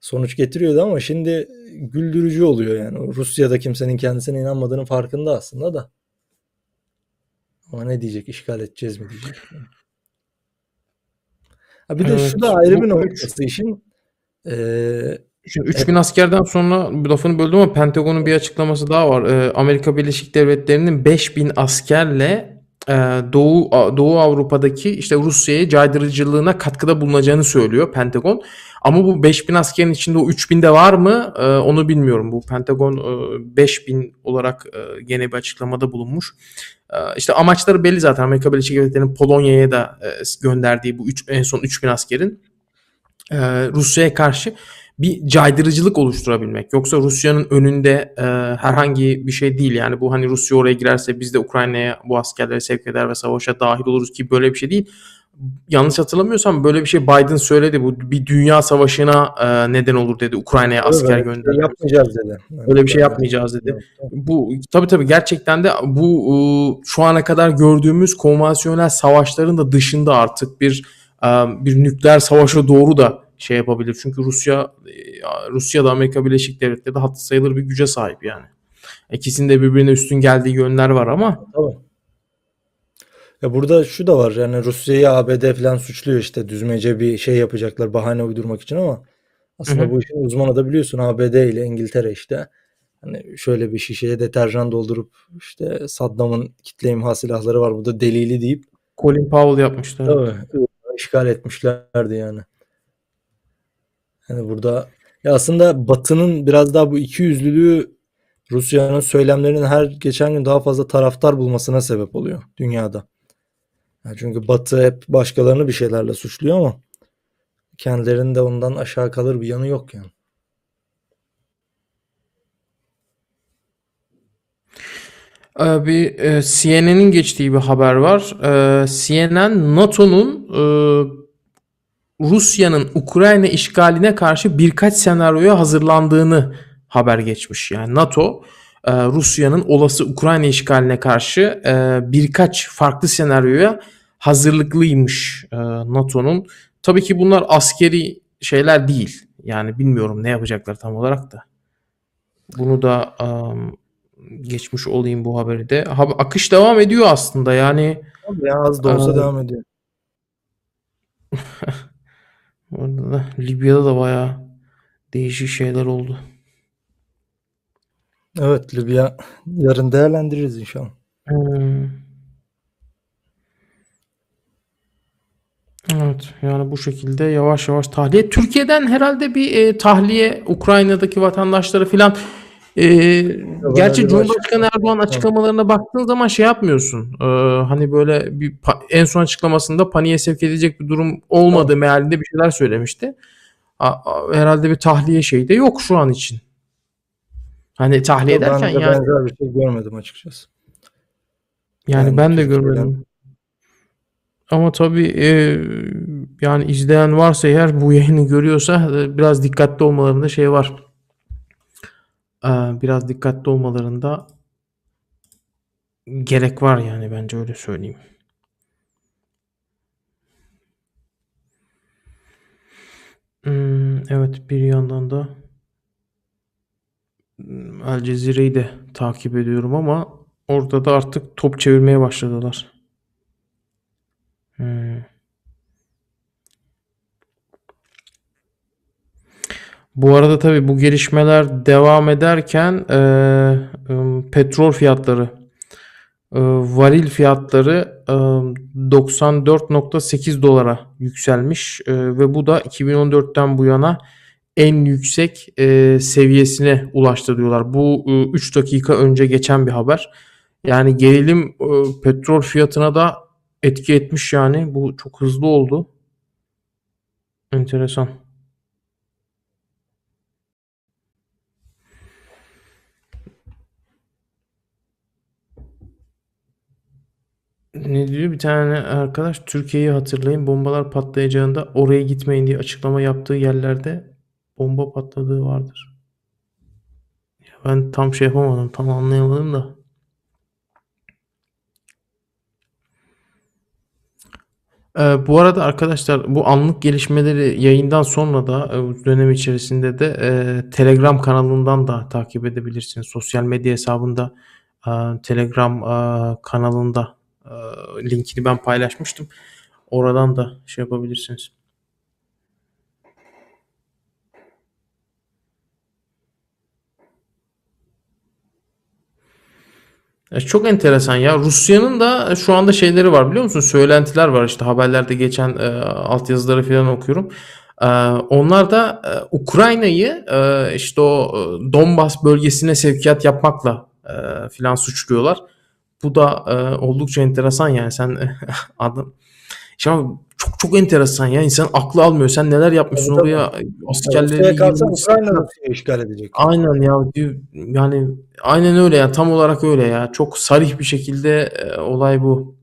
Sonuç getiriyordu ama şimdi güldürücü oluyor yani. Rusya'da kimsenin kendisine inanmadığının farkında aslında da. Ama ne diyecek? İşgal edeceğiz mi diyecek. Ha bir de Evet, şu da ayrı bir noktası işin. Ee, Şimdi 3000 askerden sonra bu lafını böldüm ama Pentagon'un bir açıklaması daha var. Ee, Amerika Birleşik Devletleri'nin 5000 askerle e, Doğu Doğu Avrupa'daki işte Rusya'ya caydırıcılığına katkıda bulunacağını söylüyor Pentagon. Ama bu 5000 askerin içinde o 3000 de var mı? Ee, onu bilmiyorum. Bu Pentagon e, 5000 olarak e, gene bir açıklamada bulunmuş. Ee, İşte amaçları belli zaten. Amerika Birleşik Devletleri'nin Polonya'ya da e, gönderdiği bu üç, en son 3000 askerin e, Rusya'ya karşı bir caydırıcılık oluşturabilmek. Yoksa Rusya'nın önünde e, herhangi bir şey değil. Yani bu hani Rusya oraya girerse biz de Ukrayna'ya bu askerleri sevk eder ve savaşa dahil oluruz ki böyle bir şey değil. Yanlış hatırlamıyorsam böyle bir şey Biden söyledi. Bu bir dünya savaşına e, neden olur dedi. Ukrayna'ya Evet, asker şey göndermek. yapmayacağız dedi. Evet, Öyle bir şey yapmayacağız dedi. Evet, evet. Bu tabii tabii gerçekten de bu e, şu ana kadar gördüğümüz konvansiyonel savaşların da dışında artık bir e, bir nükleer savaşa doğru da şey yapabilir. Çünkü Rusya e, Rusya da Amerika Birleşik Devletleri de hatır sayılır bir güce sahip yani. İkisinin de birbirine üstün geldiği yönler var ama Tabii. Ya burada şu da var yani Rusya'yı ABD falan suçluyor işte düzmece bir şey yapacaklar bahane uydurmak için ama aslında Hı hı. bu işin uzmanı da biliyorsun ABD ile İngiltere işte hani şöyle bir şişeye deterjan doldurup işte Saddam'ın kitle imha silahları var bu da delili deyip Colin Powell yapmışlar. tabii işgal etmişlerdi yani. Hani burada ya aslında Batı'nın biraz daha bu ikiyüzlülüğü Rusya'nın söylemlerinin her geçen gün daha fazla taraftar bulmasına sebep oluyor dünyada. Yani çünkü Batı hep başkalarını bir şeylerle suçluyor ama kendilerinin de ondan aşağı kalır bir yanı yok yani. Ee, bir e, CNN'in geçtiği bir haber var. Ee, CNN NATO'nun e, Rusya'nın Ukrayna işgaline karşı birkaç senaryoya hazırlandığını haber geçmiş. Yani NATO Rusya'nın olası Ukrayna işgaline karşı e, birkaç farklı senaryoya hazırlıklıymış e, NATO'nun. Tabii ki bunlar askeri şeyler değil. Yani bilmiyorum ne yapacaklar tam olarak da. Bunu da um, geçmiş olayım bu haberi de. Ha- akış devam ediyor aslında. Yani ya az da olsa devam ediyor. orada da Libya'da da bayağı değişik şeyler oldu. Evet Libya yarın değerlendiririz inşallah. Hmm. Evet yani bu şekilde yavaş yavaş tahliye. Türkiye'den herhalde bir e, tahliye Ukrayna'daki vatandaşları filan e, gerçi Cumhurbaşkanı Erdoğan açıklamalarına baktığın zaman şey yapmıyorsun. E, hani böyle bir en son açıklamasında paniğe sevk edecek bir durum olmadığı mealinde bir şeyler söylemişti. A- a- herhalde bir tahliye şeyi de yok şu an için. Hani tahliye Ben derken de yani benzer bir şey görmedim açıkçası. Yani Yani ben de görmedim. Ama tabii e, yani izleyen varsa eğer bu yayını görüyorsa e, biraz dikkatli olmalarında şey var. E, biraz dikkatli olmalarında gerek var yani bence öyle söyleyeyim. Hmm, evet bir yandan da El Cezire'yi de takip ediyorum ama orada da artık top çevirmeye başladılar. Hmm. Bu arada tabii bu gelişmeler devam ederken e, ım, petrol fiyatları, e, varil fiyatları e, 94.8 dolara yükselmiş E, ve bu da 2014'ten bu yana en yüksek e, seviyesine ulaştı diyorlar. Bu 3 dakika önce geçen bir haber. Yani gerilim e, petrol fiyatına da etki etmiş yani. Bu çok hızlı oldu. Enteresan. Ne diyor bir tane arkadaş Türkiye'yi hatırlayın bombalar patlayacağında oraya gitmeyin diye açıklama yaptığı yerlerde bomba patladığı vardır. Ya ben tam şey yapamadım tam anlayamadım da. Ee, bu arada arkadaşlar bu anlık gelişmeleri yayından sonra da e, dönem içerisinde de e, Telegram kanalından da takip edebilirsiniz. Sosyal medya hesabında e, Telegram e, kanalında e, linkini ben paylaşmıştım. Oradan da şey yapabilirsiniz. Ya çok enteresan ya. Rusya'nın da şu anda şeyleri var biliyor musun? Söylentiler var işte haberlerde geçen e, altyazıları falan okuyorum. E, onlar da e, Ukrayna'yı e, işte o e, Donbas bölgesine sevkiyat yapmakla e, filan suçluyorlar. Bu da e, oldukça enteresan yani sen adam Şimdi çok çok enteresan ya insan aklı almıyor. Sen neler yapmışsın Tabii, oraya askerleri kalsa. Ukrayna Rusya'yı işgal edecek. Aynen ya yani aynen öyle ya tam olarak öyle ya çok sarih bir şekilde e, olay bu.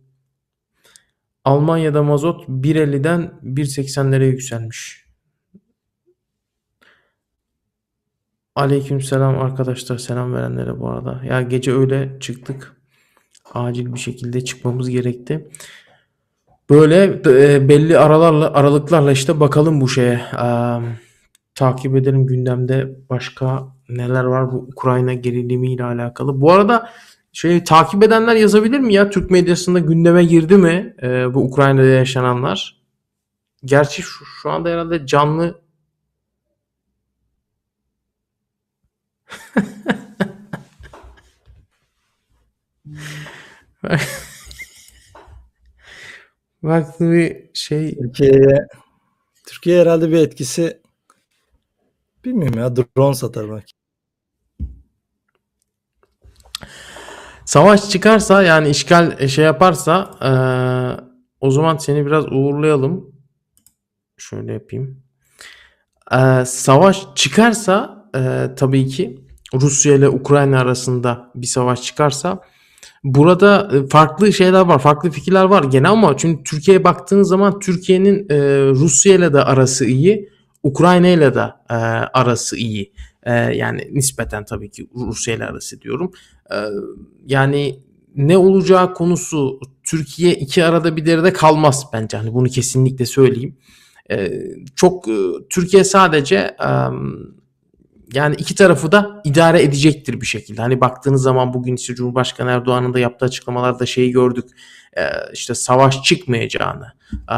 Almanya'da mazot 1.50'den 1.80'lere yükselmiş. Aleykümselam arkadaşlar. Selam verenlere bu arada. Ya gece öyle çıktık. Acil bir şekilde çıkmamız gerekti. Böyle e, belli aralarla aralıklarla işte bakalım bu şeye. Eee, takip edelim gündemde başka neler var bu Ukrayna gerilimiyle alakalı. Bu arada şey takip edenler yazabilir mi ya Türk medyasında gündeme girdi mi e, bu Ukrayna'da yaşananlar? Gerçi şu, şu anda herhalde canlı Farklı bir şey Türkiye'ye Türkiye herhalde bir etkisi bilmiyorum ya drone satar belki. Savaş çıkarsa yani işgal e, şey yaparsa eee, o zaman seni biraz uğurlayalım. Şöyle yapayım. Eee, savaş çıkarsa eee, tabii ki Rusya ile Ukrayna arasında bir savaş çıkarsa burada e, farklı şeyler var, farklı fikirler var gene ama çünkü Türkiye'ye baktığın zaman Türkiye'nin e, Rusya ile de arası iyi, Ukrayna ile de e, arası iyi. E, yani nispeten tabii ki Rusya ile arası diyorum. E, yani ne olacağı konusu Türkiye iki arada bir derede kalmaz bence. Hani bunu kesinlikle söyleyeyim. E, çok e, Türkiye sadece e, yani iki tarafı da idare edecektir bir şekilde. Hani baktığınız zaman bugün işte Cumhurbaşkanı Erdoğan'ın da yaptığı açıklamalarda şeyi gördük. E, işte savaş çıkmayacağını, e,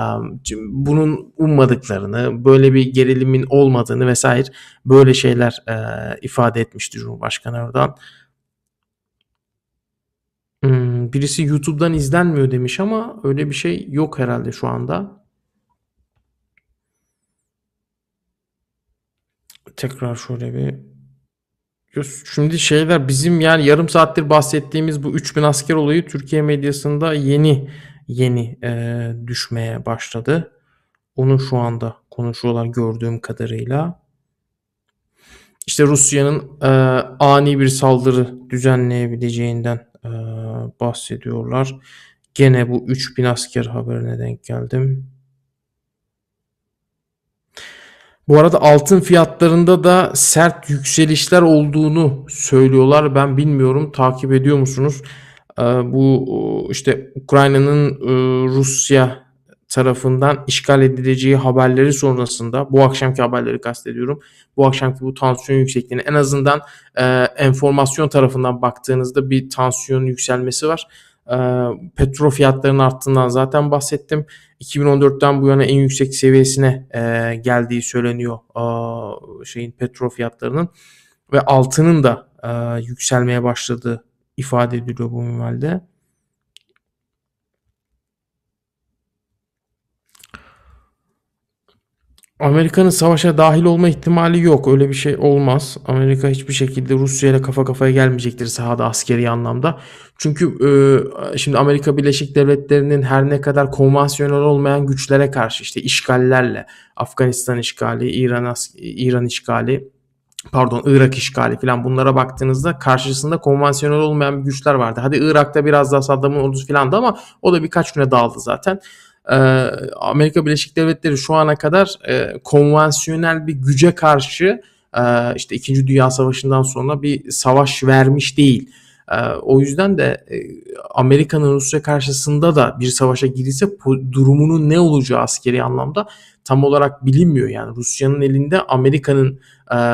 bunun ummadıklarını, böyle bir gerilimin olmadığını vesaire böyle şeyler e, ifade etmişti Cumhurbaşkanı Erdoğan. Hmm, birisi YouTube'dan izlenmiyor demiş ama öyle bir şey yok herhalde şu anda. Tekrar şöyle bir Şimdi şeyler bizim yani yarım saattir bahsettiğimiz bu 3000 asker olayı Türkiye medyasında yeni yeni e, düşmeye başladı. Onu şu anda konuşuyorlar gördüğüm kadarıyla. İşte Rusya'nın e, ani bir saldırı düzenleyebileceğinden e, bahsediyorlar. Gene bu 3000 asker haberine denk geldim. Bu arada altın fiyatlarında da sert yükselişler olduğunu söylüyorlar. Ben bilmiyorum takip ediyor musunuz? Ee, bu işte Ukrayna'nın e, Rusya tarafından işgal edileceği haberleri sonrasında bu akşamki haberleri kastediyorum. Bu akşamki bu tansiyon yüksekliğini en azından e, enformasyon tarafından baktığınızda bir tansiyon yükselmesi var. E, petrol fiyatlarının arttığından zaten bahsettim. 2014'ten bu yana en yüksek seviyesine e, geldiği söyleniyor e, şeyin petrol fiyatlarının ve altının da e, yükselmeye başladığı ifade ediliyor bu minvalde. Amerika'nın savaşa dahil olma ihtimali yok. Öyle bir şey olmaz. Amerika hiçbir şekilde Rusya ile kafa kafaya gelmeyecektir sahada askeri anlamda. Çünkü e, şimdi Amerika Birleşik Devletleri'nin her ne kadar konvansiyonel olmayan güçlere karşı işte işgallerle Afganistan işgali, İran İran işgali, pardon Irak işgali falan bunlara baktığınızda karşısında konvansiyonel olmayan güçler vardı. Hadi Irak'ta biraz daha Saddam'ın ordusu falan da ama o da birkaç güne dağıldı zaten. Amerika Birleşik Devletleri şu ana kadar e, konvansiyonel bir güce karşı e, işte 2. Dünya Savaşı'ndan sonra bir savaş vermiş değil. E, o yüzden de Amerika'nın Rusya karşısında da bir savaşa girirse durumunun ne olacağı askeri anlamda tam olarak bilinmiyor. Yani Rusya'nın elinde Amerika'nın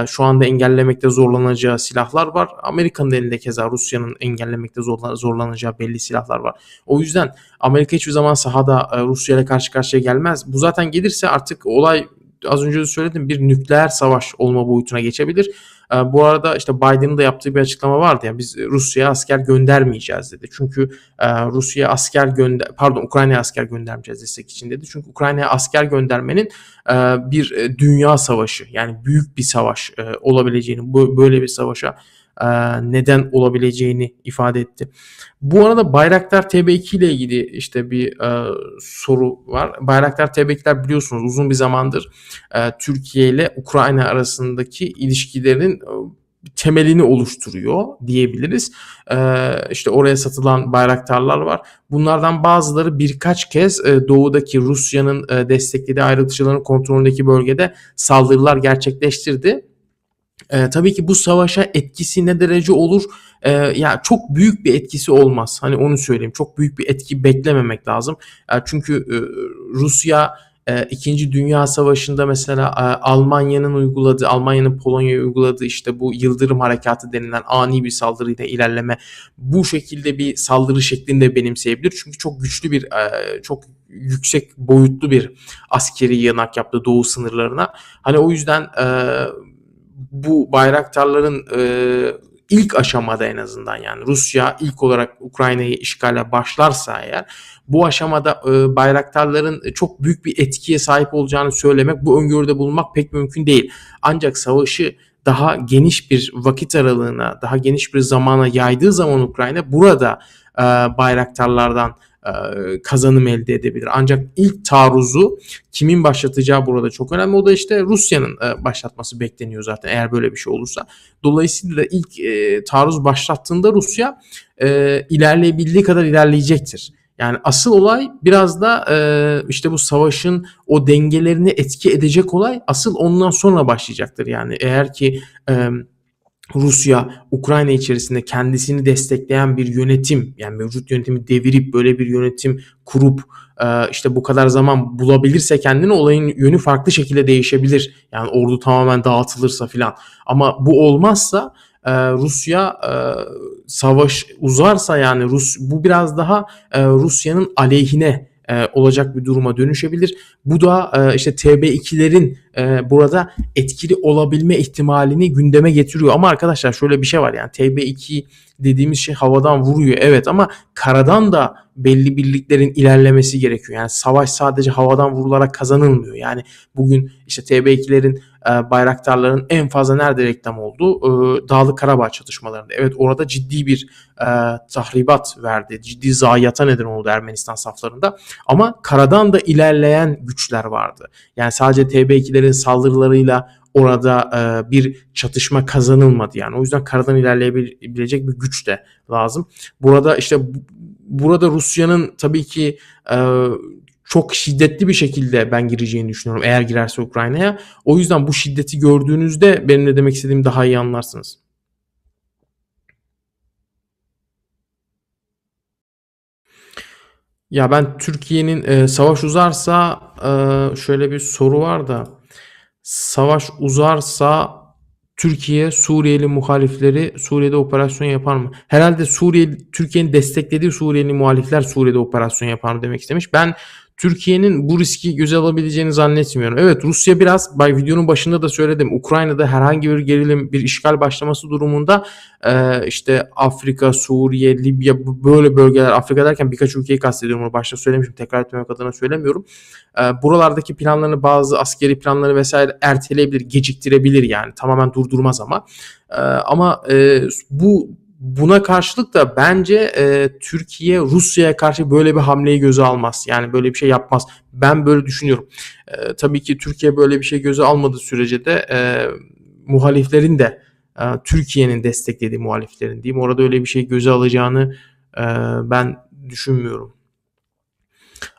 şu anda engellemekte zorlanacağı silahlar var. Amerika'nın elinde keza Rusya'nın engellemekte zorlanacağı belli silahlar var. O yüzden Amerika hiçbir zaman sahada e, Rusya ile karşı karşıya gelmez. Bu zaten gelirse artık olay az önce de söyledim bir nükleer savaş olma boyutuna geçebilir. Ee, bu arada işte Biden'ın da yaptığı bir açıklama vardı ya biz Rusya'ya asker göndermeyeceğiz dedi. Çünkü e, Rusya'ya asker gönder pardon Ukrayna'ya asker göndermeyeceğiz destek için dedi. Çünkü Ukrayna'ya asker göndermenin e, bir e, dünya savaşı yani büyük bir savaş olabileceğini böyle bir savaşa neden olabileceğini ifade etti. Bu arada Bayraktar TB2 ile ilgili işte bir e, soru var. Bayraktar TB2'ler biliyorsunuz uzun bir zamandır e, Türkiye ile Ukrayna arasındaki ilişkilerin temelini oluşturuyor diyebiliriz. Ee, işte oraya satılan bayraktarlar var. Bunlardan bazıları birkaç kez e, doğudaki Rusya'nın e, desteklediği ayrıltıcıların kontrolündeki bölgede saldırılar gerçekleştirdi. E, tabii ki bu savaşa etkisi ne derece olur? E, ya çok büyük bir etkisi olmaz. Hani onu söyleyeyim. Çok büyük bir etki beklememek lazım. E, çünkü e, Rusya e, İkinci Dünya Savaşı'nda mesela e, Almanya'nın uyguladığı, Almanya'nın Polonya'ya uyguladığı işte bu Yıldırım Harekatı denilen ani bir saldırıyla ilerleme bu şekilde bir saldırı şeklinde benimseyebilir. Çünkü çok güçlü bir, e, çok yüksek boyutlu bir askeri yanak yaptı doğu sınırlarına. Hani o yüzden e, bu bayraktarların e, ilk aşamada en azından yani Rusya ilk olarak Ukrayna'yı işgale başlarsa eğer bu aşamada e, bayraktarların çok büyük bir etkiye sahip olacağını söylemek bu öngörüde bulunmak pek mümkün değil. Ancak savaşı daha geniş bir vakit aralığına, daha geniş bir zamana yaydığı zaman Ukrayna burada e, bayraktarlardan kazanım elde edebilir. Ancak ilk taarruzu kimin başlatacağı burada çok önemli. O da işte Rusya'nın e, başlatması bekleniyor zaten eğer böyle bir şey olursa. Dolayısıyla ilk e, taarruz başlattığında Rusya ilerleyebildiği kadar ilerleyecektir. Yani asıl olay biraz da işte bu savaşın o dengelerini etki edecek olay asıl ondan sonra başlayacaktır. Yani eğer ki Rusya Ukrayna içerisinde kendisini destekleyen bir yönetim yani mevcut yönetimi devirip böyle bir yönetim kurup e, işte bu kadar zaman bulabilirse kendini olayın yönü farklı şekilde değişebilir. Yani ordu tamamen dağıtılırsa filan. Ama bu olmazsa e, Rusya e, savaş uzarsa yani Rus bu biraz daha Rusya'nın aleyhine e, olacak bir duruma dönüşebilir. Bu da e, işte TB2'lerin e, burada etkili olabilme ihtimalini gündeme getiriyor. Ama arkadaşlar şöyle bir şey var yani TB2 dediğimiz şey havadan vuruyor evet ama karadan da belli birliklerin ilerlemesi gerekiyor. Yani savaş sadece havadan vurularak kazanılmıyor. Yani bugün işte TB2'lerin e, bayraktarların en fazla nerede reklam olduğu e, Dağlı Karabağ çatışmalarında. Evet orada ciddi bir e, tahribat verdi. Ciddi zayiata neden oldu Ermenistan saflarında. Ama karadan da ilerleyen güçler vardı. Yani sadece TB2'lerin saldırılarıyla orada bir çatışma kazanılmadı yani. O yüzden karadan ilerleyebilecek bir güç de lazım. Burada işte burada Rusya'nın tabii ki çok şiddetli bir şekilde ben gireceğini düşünüyorum eğer girerse Ukrayna'ya. O yüzden bu şiddeti gördüğünüzde benim ne demek istediğimi daha iyi anlarsınız. Ya ben Türkiye'nin e, savaş uzarsa e, şöyle bir soru var da savaş uzarsa Türkiye Suriyeli muhalifleri Suriye'de operasyon yapar mı? Herhalde Suriye Türkiye'nin desteklediği Suriyeli muhalifler Suriye'de operasyon yapar mı demek istemiş. Ben Türkiye'nin bu riski göze alabileceğini zannetmiyorum. Evet Rusya biraz bay videonun başında da söyledim. Ukrayna'da herhangi bir gerilim bir işgal başlaması durumunda e, işte Afrika, Suriye, Libya böyle bölgeler Afrika derken birkaç ülkeyi kastediyorum. Onu başta söylemişim. Tekrar etmemek adına söylemiyorum. E, buralardaki planlarını bazı askeri planları vesaire erteleyebilir, geciktirebilir yani. Tamamen durdurmaz ama. E, ama e, bu Buna karşılık da bence e, Türkiye Rusya'ya karşı böyle bir hamleyi göze almaz. Yani böyle bir şey yapmaz. Ben böyle düşünüyorum. E, tabii ki Türkiye böyle bir şey göze almadığı sürece de e, muhaliflerin de e, Türkiye'nin desteklediği muhaliflerin diyeyim orada öyle bir şey göze alacağını e, ben düşünmüyorum.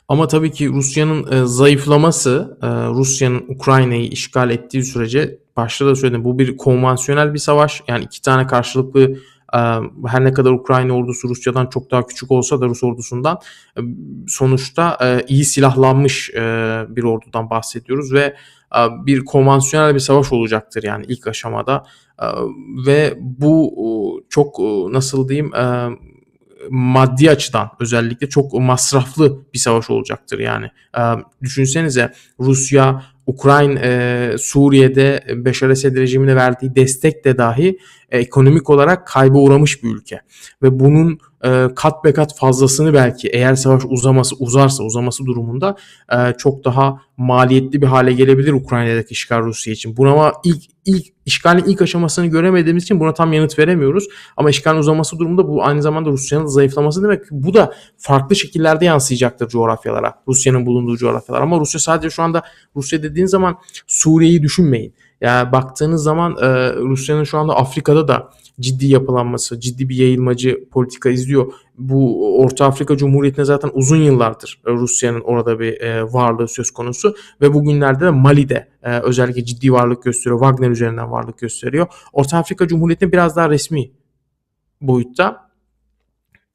Ama tabii ki Rusya'nın e, zayıflaması, e, Rusya'nın Ukrayna'yı işgal ettiği sürece başta da söyledim bu bir konvansiyonel bir savaş. Yani iki tane karşılıklı her ne kadar Ukrayna ordusu Rusya'dan çok daha küçük olsa da Rus ordusundan sonuçta iyi silahlanmış bir ordudan bahsediyoruz ve bir konvansiyonel bir savaş olacaktır yani ilk aşamada ve bu çok nasıl diyeyim maddi açıdan özellikle çok masraflı bir savaş olacaktır yani. Düşünsenize Rusya Ukrayna, e, Suriye'de Beşar Esed rejimine verdiği destek de dahi e, ekonomik olarak kayba uğramış bir ülke. Ve bunun e, kat be kat fazlasını belki eğer savaş uzaması uzarsa uzaması durumunda e, çok daha maliyetli bir hale gelebilir Ukrayna'daki işgal Rusya için. Buna ama ilk ilk işgalin ilk aşamasını göremediğimiz için buna tam yanıt veremiyoruz. Ama işgalin uzaması durumunda bu aynı zamanda Rusya'nın zayıflaması demek. Bu da farklı şekillerde yansıyacaktır coğrafyalara. Rusya'nın bulunduğu coğrafyalar. Ama Rusya sadece şu anda Rusya dediğin zaman Suriye'yi düşünmeyin. Yani baktığınız zaman e, Rusya'nın şu anda Afrika'da da ciddi yapılanması, ciddi bir yayılmacı politika izliyor. Bu Orta Afrika Cumhuriyeti'ne zaten uzun yıllardır e, Rusya'nın orada bir e, varlığı söz konusu ve bugünlerde de Mali'de e, özellikle ciddi varlık gösteriyor. Wagner üzerinden varlık gösteriyor. Orta Afrika Cumhuriyeti'ne biraz daha resmi boyutta.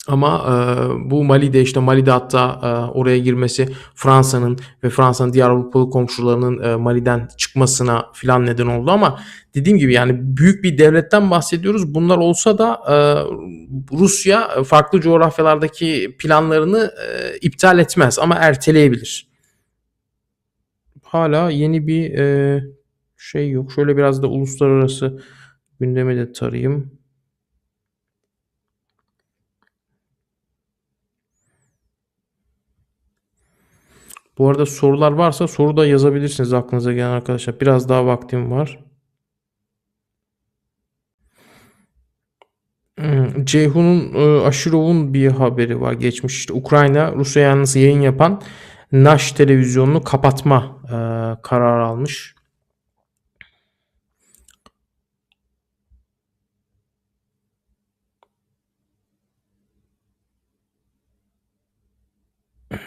Ama e, bu Mali'de işte Mali'de hatta e, oraya girmesi Fransa'nın ve Fransa'nın diğer Avrupalı komşularının e, Mali'den çıkmasına filan neden oldu ama dediğim gibi yani büyük bir devletten bahsediyoruz. Bunlar olsa da e, Rusya farklı coğrafyalardaki planlarını e, iptal etmez ama erteleyebilir. Hala yeni bir e, şey yok. Şöyle biraz da uluslararası gündemi de tarayayım. Bu arada sorular varsa soru da yazabilirsiniz aklınıza gelen arkadaşlar. Biraz daha vaktim var. Hmm, Ceyhun'un e, Aşirov'un bir haberi var geçmiş işte Ukrayna Rusya yanlısı yayın yapan Naş televizyonunu kapatma e, kararı almış.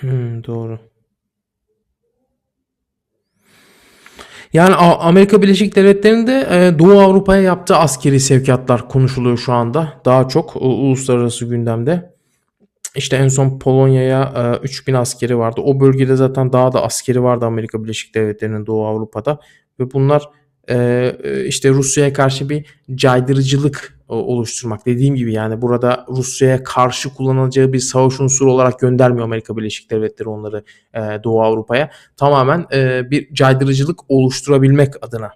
Hmm, doğru. Yani Amerika Birleşik Devletleri'nde e, Doğu Avrupa'ya yaptığı askeri sevkiyatlar konuşuluyor şu anda. Daha çok uluslararası gündemde. İşte en son Polonya'ya e, 3000 askeri vardı. O bölgede zaten daha da askeri vardı Amerika Birleşik Devletleri'nin Doğu Avrupa'da. Ve bunlar e, işte Rusya'ya karşı bir caydırıcılık oluşturmak. Dediğim gibi yani burada Rusya'ya karşı kullanacağı bir savaş unsuru olarak göndermiyor Amerika Birleşik Devletleri onları e, Doğu Avrupa'ya. Tamamen e, bir caydırıcılık oluşturabilmek adına.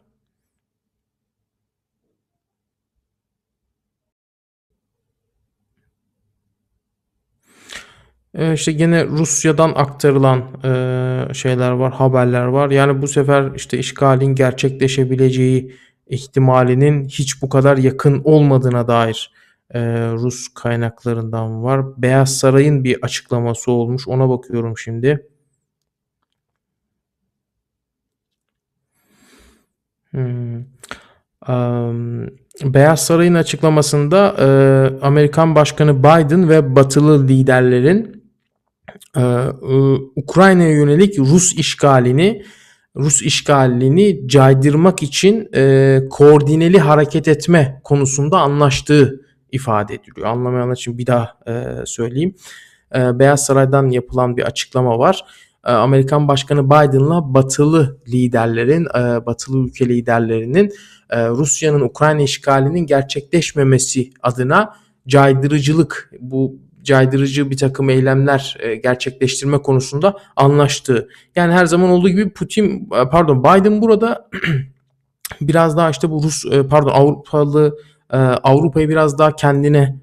E işte gene Rusya'dan aktarılan e, şeyler var, haberler var. Yani bu sefer işte işgalin gerçekleşebileceği ihtimalinin hiç bu kadar yakın olmadığına dair e, Rus kaynaklarından var. Beyaz Saray'ın bir açıklaması olmuş. Ona bakıyorum şimdi. Hmm. Um, Beyaz Saray'ın açıklamasında e, Amerikan Başkanı Biden ve batılı liderlerin e, Ukrayna'ya yönelik Rus işgalini Rus işgalini caydırmak için e, koordineli hareket etme konusunda anlaştığı ifade ediliyor. Anlamayanlar için bir daha e, söyleyeyim. E, Beyaz Saray'dan yapılan bir açıklama var. E, Amerikan Başkanı Biden'la batılı liderlerin, e, batılı ülke liderlerinin e, Rusya'nın Ukrayna işgalinin gerçekleşmemesi adına caydırıcılık bu caydırıcı bir takım eylemler e, gerçekleştirme konusunda anlaştığı. Yani her zaman olduğu gibi Putin e, pardon Biden burada biraz daha işte bu Rus e, pardon Avrupalı Avrupa'yı biraz daha kendine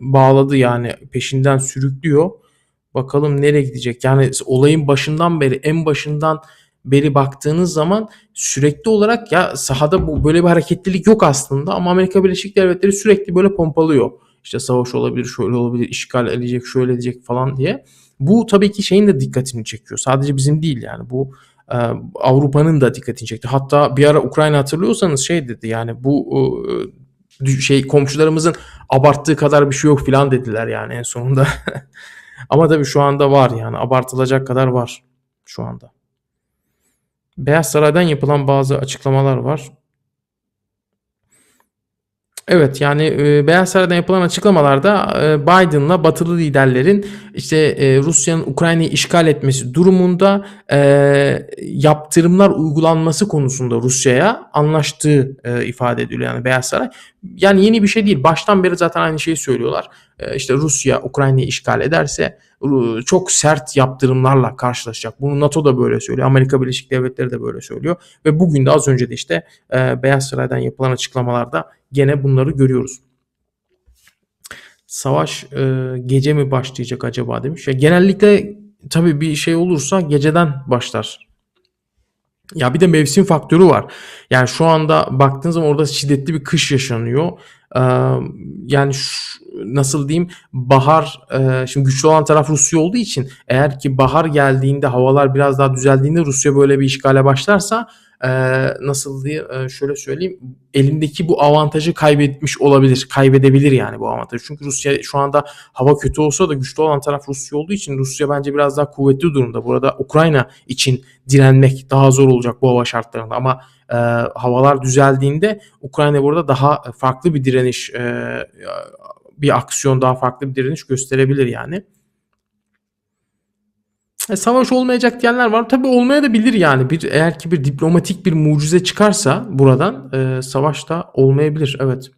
bağladı yani peşinden sürüklüyor. Bakalım nereye gidecek? Yani olayın başından beri en başından beri baktığınız zaman sürekli olarak ya sahada bu böyle bir hareketlilik yok aslında ama Amerika Birleşik Devletleri sürekli böyle pompalıyor işte savaş olabilir, şöyle olabilir, işgal edecek, şöyle edecek falan diye. Bu tabii ki şeyin de dikkatini çekiyor. Sadece bizim değil yani bu e, Avrupa'nın da dikkatini çekti. Hatta bir ara Ukrayna hatırlıyorsanız şey dedi yani bu e, şey komşularımızın abarttığı kadar bir şey yok falan dediler yani en sonunda. Ama tabii şu anda var yani abartılacak kadar var şu anda. Beyaz Saray'dan yapılan bazı açıklamalar var. Evet yani e, Beyaz Saray'dan yapılan açıklamalarda e, Biden'la batılı liderlerin işte e, Rusya'nın Ukrayna'yı işgal etmesi durumunda yaptırımlar uygulanması konusunda Rusya'ya anlaştığı ifade ediliyor yani Beyaz Saray. Yani yeni bir şey değil. Baştan beri zaten aynı şeyi söylüyorlar. E, işte Rusya Ukrayna'yı işgal ederse çok sert yaptırımlarla karşılaşacak. Bunu NATO da böyle söylüyor. Amerika Birleşik Devletleri de böyle söylüyor. Ve bugün de az önce de işte Beyaz Saray'dan yapılan açıklamalarda gene bunları görüyoruz. Savaş e, gece mi başlayacak acaba demiş. Ya genellikle tabii bir şey olursa geceden başlar. Ya bir de mevsim faktörü var. Yani şu anda baktığınız zaman orada şiddetli bir kış yaşanıyor. Ee, yani şu, nasıl diyeyim bahar e, şimdi güçlü olan taraf Rusya olduğu için eğer ki bahar geldiğinde havalar biraz daha düzeldiğinde Rusya böyle bir işgale başlarsa eee, nasıl diye eee, şöyle söyleyeyim elindeki bu avantajı kaybetmiş olabilir. Kaybedebilir yani bu avantajı. Çünkü Rusya şu anda hava kötü olsa da güçlü olan taraf Rusya olduğu için Rusya bence biraz daha kuvvetli durumda. Burada Ukrayna için direnmek daha zor olacak bu hava şartlarında ama eee, havalar düzeldiğinde Ukrayna burada daha farklı bir direniş eee, bir aksiyon daha farklı bir direniş gösterebilir yani. E, savaş olmayacak diyenler var. Tabii olmaya da bilir yani. Bir eğer ki bir diplomatik bir mucize çıkarsa buradan e, savaş da olmayabilir. Evet.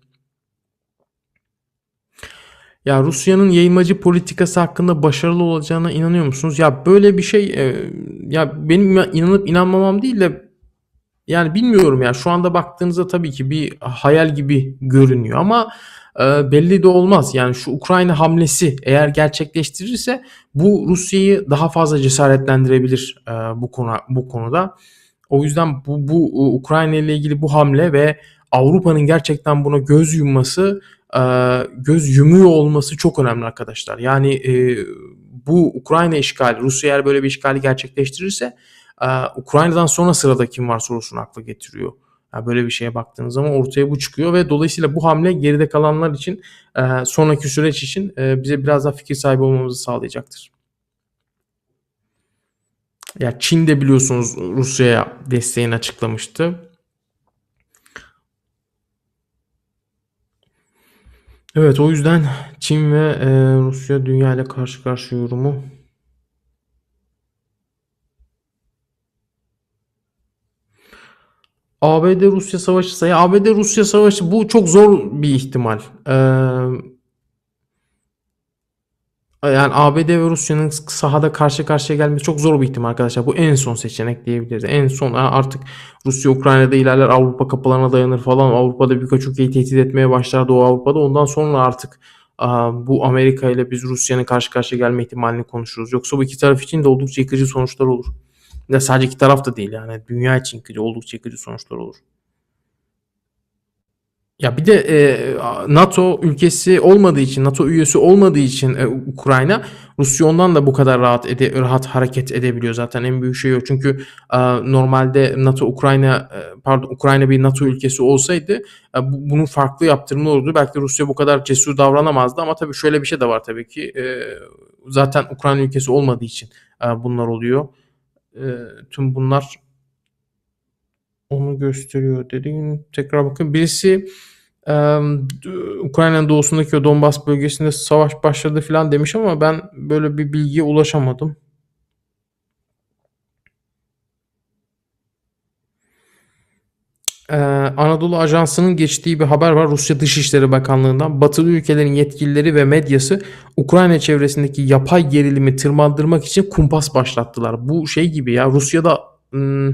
Ya Rusya'nın yayılmacı politikası hakkında başarılı olacağına inanıyor musunuz? Ya böyle bir şey e, ya benim inanıp inanmamam değil de yani bilmiyorum ya şu anda baktığınızda tabii ki bir hayal gibi görünüyor ama e, belli de olmaz. Yani şu Ukrayna hamlesi eğer gerçekleştirirse bu Rusya'yı daha fazla cesaretlendirebilir e, bu konu bu konuda. O yüzden bu bu e, Ukrayna ile ilgili bu hamle ve Avrupa'nın gerçekten buna göz yumması, e, göz yumuyor olması çok önemli arkadaşlar. Yani bu Ukrayna işgali, Rusya eğer böyle bir işgali gerçekleştirirse Ukrayna'dan sonra sırada kim var sorusunu akla getiriyor. Yani böyle bir şeye baktığınız zaman ortaya bu çıkıyor ve dolayısıyla bu hamle geride kalanlar için e, sonraki süreç için e, bize biraz daha fikir sahibi olmamızı sağlayacaktır. Ya Çin de biliyorsunuz Rusya'ya desteğini açıklamıştı. Evet o yüzden Çin ve e, Rusya dünya ile karşı karşıya yorumu ABD-Rusya savaşı ya ABD-Rusya savaşı bu çok zor bir ihtimal. Ee, yani ABD ve Rusya'nın sahada karşı karşıya gelmesi çok zor bir ihtimal arkadaşlar. Bu en son seçenek diyebiliriz. En son artık Rusya Ukrayna'da ilerler Avrupa kapılarına dayanır falan. Avrupa'da birkaç ülkeyi tehdit etmeye başlar Doğu Avrupa'da. Ondan sonra artık bu Amerika ile biz Rusya'nın karşı karşıya gelme ihtimalini konuşuruz. Yoksa bu iki taraf için de oldukça yıkıcı sonuçlar olur. Ya sadece iki taraf da değil yani dünya için kötü, oldukça kötü sonuçlar olur. Ya bir de e, NATO ülkesi olmadığı için, NATO üyesi olmadığı için e, Ukrayna, Rusya ondan da bu kadar rahat ede, rahat hareket edebiliyor zaten en büyük şey o. Çünkü e, normalde NATO Ukrayna e, pardon Ukrayna bir NATO ülkesi olsaydı e, bu, bunun farklı yaptırımı olurdu. Belki de Rusya bu kadar cesur davranamazdı ama tabii şöyle bir şey de var tabii ki. E, zaten Ukrayna ülkesi olmadığı için e, bunlar oluyor. E, tüm bunlar onu gösteriyor dediğim tekrar bakın birisi e, Ukrayna'nın doğusundaki o Donbas bölgesinde savaş başladı falan demiş ama ben böyle bir bilgiye ulaşamadım. Ee, Anadolu Ajansı'nın geçtiği bir haber var Rusya Dışişleri Bakanlığı'ndan. Batılı ülkelerin yetkilileri ve medyası Ukrayna çevresindeki yapay gerilimi tırmandırmak için kumpas başlattılar. Bu şey gibi ya Rusya'da hmm,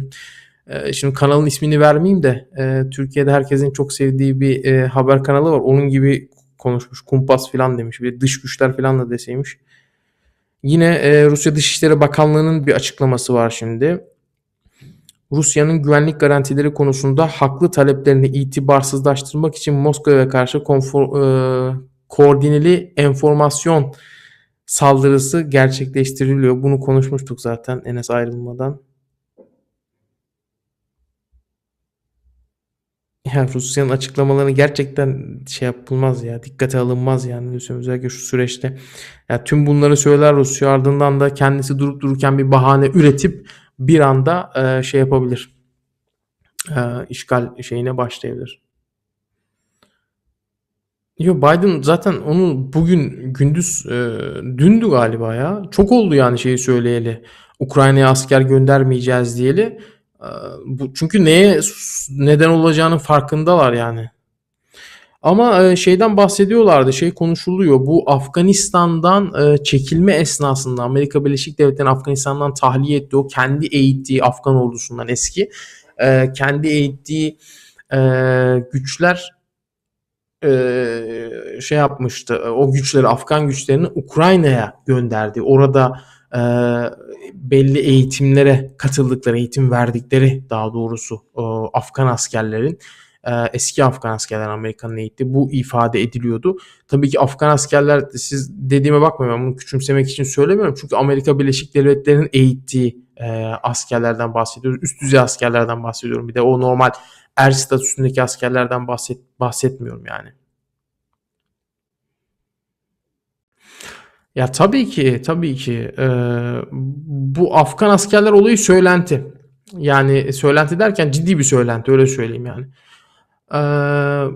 e, şimdi kanalın ismini vermeyeyim de e, Türkiye'de herkesin çok sevdiği bir e, haber kanalı var. Onun gibi konuşmuş. Kumpas falan demiş. Bir dış güçler falan da deseymiş. Yine e, Rusya Dışişleri Bakanlığı'nın bir açıklaması var şimdi. Rusya'nın güvenlik garantileri konusunda haklı taleplerini itibarsızlaştırmak için Moskova'ya karşı konfor, e, koordineli enformasyon saldırısı gerçekleştiriliyor. Bunu konuşmuştuk zaten Enes ayrılmadan. Ya Rusya'nın açıklamalarını gerçekten şey yapılmaz ya dikkate alınmaz yani özellikle şu süreçte. Ya tüm bunları söyler Rusya ardından da kendisi durup dururken bir bahane üretip bir anda e, şey yapabilir. E, işgal şeyine başlayabilir. Yo Biden zaten onu bugün gündüz e, dündü galiba ya. Çok oldu yani şeyi söyleyeli. Ukrayna'ya asker göndermeyeceğiz diyeli. E, bu çünkü neye neden olacağının farkındalar yani. Ama şeyden bahsediyorlardı, şey konuşuluyor. Bu Afganistan'dan çekilme esnasında Amerika Birleşik Devletleri Afganistan'dan tahliye etti. O kendi eğittiği Afgan ordusundan eski kendi eğittiği güçler şey yapmıştı. O güçleri Afgan güçlerini Ukrayna'ya gönderdi. Orada belli eğitimlere katıldıkları, eğitim verdikleri daha doğrusu Afgan askerlerin eski Afgan askerler Amerika'nın eğitti. Bu ifade ediliyordu. Tabii ki Afgan askerler siz dediğime bakmayın ben bunu küçümsemek için söylemiyorum. Çünkü Amerika Birleşik Devletleri'nin eğittiği e, askerlerden bahsediyoruz. Üst düzey askerlerden bahsediyorum. Bir de o normal er statüsündeki askerlerden bahset, bahsetmiyorum yani. Ya tabii ki, tabii ki. Ee, bu Afgan askerler olayı söylenti. Yani söylenti derken ciddi bir söylenti öyle söyleyeyim yani. Ee,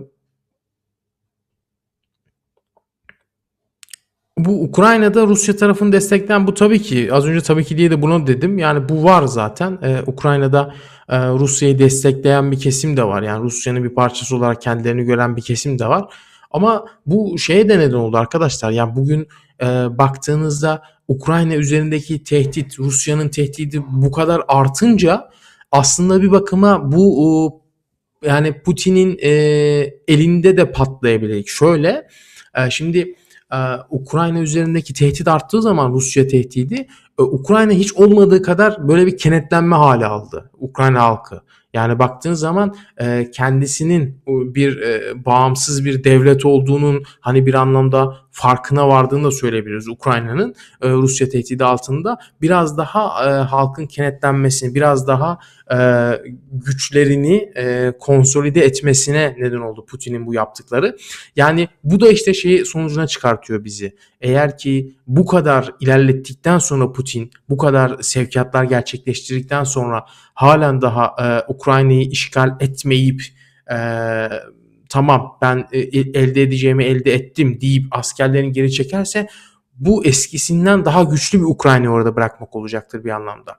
bu Ukrayna'da Rusya tarafını destekleyen bu tabii ki az önce tabii ki diye de bunu dedim. Yani bu var zaten. Ee, Ukrayna'da e, Rusya'yı destekleyen bir kesim de var. Yani Rusya'nın bir parçası olarak kendilerini gören bir kesim de var. Ama bu şeye de neden oldu arkadaşlar. Yani bugün e, baktığınızda Ukrayna üzerindeki tehdit, Rusya'nın tehdidi bu kadar artınca aslında bir bakıma bu yani Putin'in e, elinde de patlayabilir. Şöyle e, şimdi e, Ukrayna üzerindeki tehdit arttığı zaman Rusya tehdidi e, Ukrayna hiç olmadığı kadar böyle bir kenetlenme hali aldı Ukrayna halkı. Yani baktığın zaman e, kendisinin bir e, bağımsız bir devlet olduğunun hani bir anlamda farkına vardığını da söyleyebiliriz Ukrayna'nın e, Rusya tehdidi altında biraz daha e, halkın kenetlenmesini biraz daha e, güçlerini e, konsolide etmesine neden oldu Putin'in bu yaptıkları. Yani bu da işte şeyi sonucuna çıkartıyor bizi. Eğer ki bu kadar ilerlettikten sonra Putin bu kadar sevkiyatlar gerçekleştirdikten sonra halen daha e, Ukrayna'yı işgal etmeyip e, tamam ben e, elde edeceğimi elde ettim deyip askerlerini geri çekerse bu eskisinden daha güçlü bir Ukrayna orada bırakmak olacaktır bir anlamda.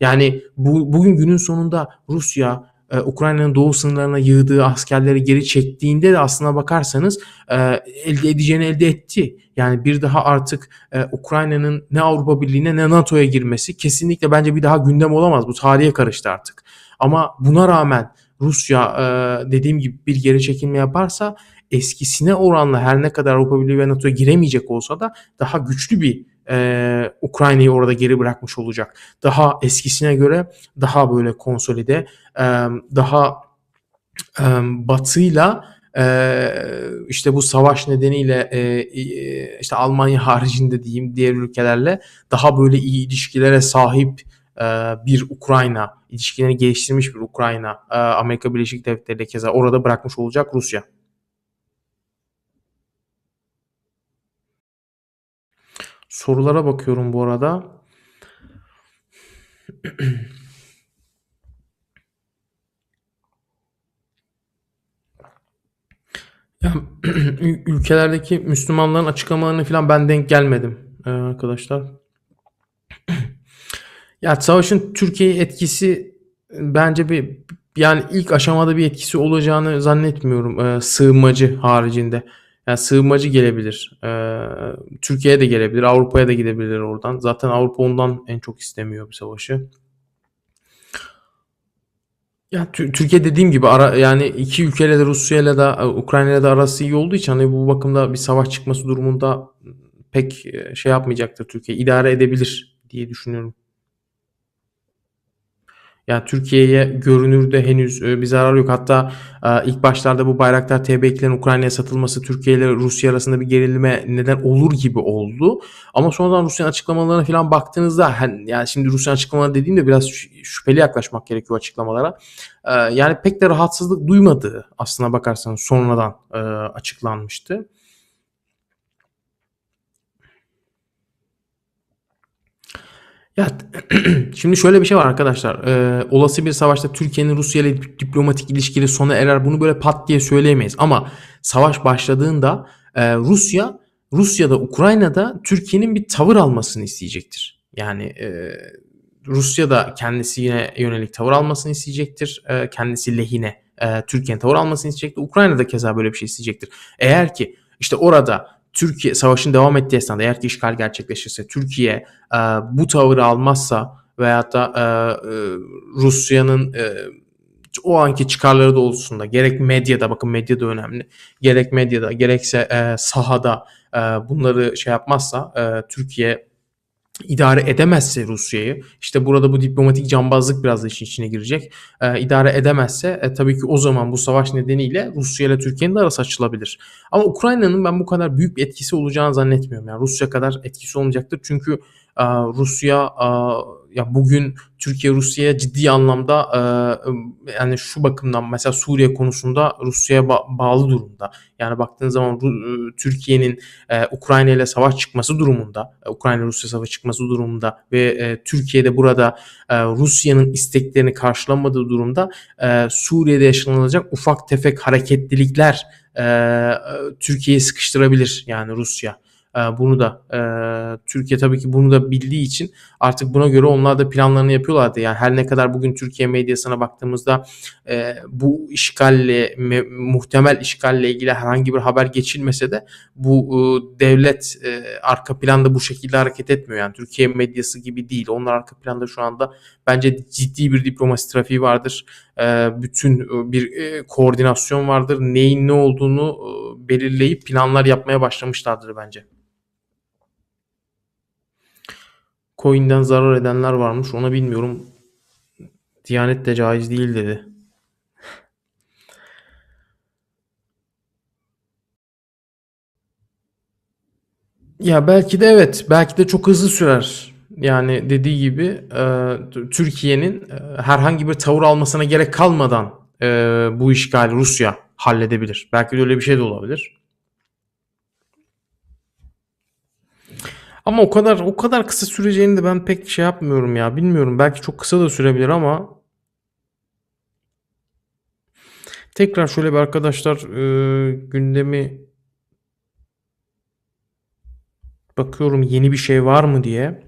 Yani bu, bugün günün sonunda Rusya e, Ukrayna'nın doğu sınırlarına yığdığı askerleri geri çektiğinde de aslına bakarsanız e, elde edeceğini elde etti. Yani bir daha artık e, Ukrayna'nın ne Avrupa Birliği'ne ne NATO'ya girmesi kesinlikle bence bir daha gündem olamaz. Bu tarihe karıştı artık. Ama buna rağmen Rusya e, dediğim gibi bir geri çekilme yaparsa eskisine oranla her ne kadar Avrupa Birliği ve NATO'ya giremeyecek olsa da daha güçlü bir e, Ukrayna'yı orada geri bırakmış olacak. Daha eskisine göre daha böyle konsolide, e, daha e, batıyla e, işte bu savaş nedeniyle e, işte Almanya haricinde diyeyim diğer ülkelerle daha böyle iyi ilişkilere sahip e, bir Ukrayna, ilişkilerini geliştirmiş bir Ukrayna, e, Amerika Birleşik Devletleri de keza orada bırakmış olacak Rusya. Sorulara bakıyorum bu arada. Ya, ülkelerdeki Müslümanların açıklamalarını falan ben denk gelmedim ee, arkadaşlar. ya savaşın Türkiye etkisi bence bir yani ilk aşamada bir etkisi olacağını zannetmiyorum ee, sığınmacı haricinde. Yani sığınmacı gelebilir. Ee, Türkiye'ye de gelebilir. Avrupa'ya da gidebilir oradan. Zaten Avrupa ondan en çok istemiyor bu savaşı. Ya Türkiye dediğim gibi ara, yani iki ülkeyle de Rusya ile de Ukrayna ile de arası iyi olduğu için hani bu bakımda bir savaş çıkması durumunda pek e, şey yapmayacaktır Türkiye. idare edebilir diye düşünüyorum. Yani Türkiye'ye görünürde henüz e, bir zarar yok. Hatta e, ilk başlarda bu Bayraktar TB2'lerin Ukrayna'ya satılması Türkiye ile Rusya arasında bir gerilime neden olur gibi oldu. Ama sonradan Rusya'nın açıklamalarına falan baktığınızda yani şimdi Rusya'nın açıklamaları dediğimde biraz şüpheli yaklaşmak gerekiyor açıklamalara. E, yani pek de rahatsızlık duymadığı aslına bakarsanız sonradan açıklanmıştı. Ya şimdi şöyle bir şey var arkadaşlar. Ee, olası bir savaşta Türkiye'nin Rusya ile diplomatik ilişkileri sona erer. Bunu böyle pat diye söyleyemeyiz. Ama savaş başladığında e, Rusya Rusya'da Ukrayna'da Türkiye'nin bir tavır almasını isteyecektir. Yani e, Rusya da kendisine yönelik tavır almasını isteyecektir. E, kendisi lehine e, Türkiye'nin tavır almasını isteyecektir. Ukrayna da keza böyle bir şey isteyecektir. Eğer ki işte orada Türkiye savaşın devam ettiği esnada eğer ki işgal gerçekleşirse Türkiye e, bu tavırı almazsa veyahut da e, e, Rusya'nın e, o anki çıkarları doğrultusunda gerek medyada bakın medya da önemli gerek medyada gerekse e, sahada e, bunları şey yapmazsa e, Türkiye idare edemezse Rusya'yı işte burada bu diplomatik cambazlık biraz da işin içine girecek. E, idare edemezse e, tabii ki o zaman bu savaş nedeniyle Rusya ile Türkiye'nin de arası açılabilir. Ama Ukrayna'nın ben bu kadar büyük bir etkisi olacağını zannetmiyorum. Yani Rusya kadar etkisi olmayacaktır. Çünkü e, Rusya e, ya bugün Türkiye Rusya'ya ciddi anlamda e, yani şu bakımdan mesela Suriye konusunda Rusya'ya ba- bağlı durumda. Yani baktığın zaman e, Türkiye'nin e, Ukrayna ile savaş çıkması durumunda, e, Ukrayna Rusya savaşı çıkması durumunda ve e, Türkiye'de burada e, Rusya'nın isteklerini karşılamadığı durumda e, Suriye'de yaşanılacak ufak tefek hareketlilikler e, e, Türkiye'yi sıkıştırabilir yani Rusya. E, bunu da e, Türkiye tabii ki bunu da bildiği için artık buna göre onlar da planlarını yapıyorlardı. Yani her ne kadar bugün Türkiye medyasına baktığımızda e, bu işgalle me- muhtemel işgalle ilgili herhangi bir haber geçilmese de bu e, devlet arka planda bu şekilde hareket etmiyor. Yani Türkiye medyası gibi değil. Onlar arka planda şu anda bence ciddi bir diplomasi trafiği vardır. Bütün bir koordinasyon vardır. Neyin ne olduğunu belirleyip planlar yapmaya başlamışlardır bence. Coin'den zarar edenler varmış. Ona bilmiyorum. Diyanet de caiz değil dedi. Ya belki de evet. Belki de çok hızlı sürer. Yani dediği gibi e, Türkiye'nin e, herhangi bir tavır almasına gerek kalmadan e, bu işgali Rusya halledebilir. Belki de öyle bir şey de olabilir. Ama o kadar o kadar kısa süreceğini de ben pek şey yapmıyorum ya. Bilmiyorum. Belki çok kısa da sürebilir ama tekrar şöyle bir arkadaşlar e, gündemi bakıyorum yeni bir şey var mı diye.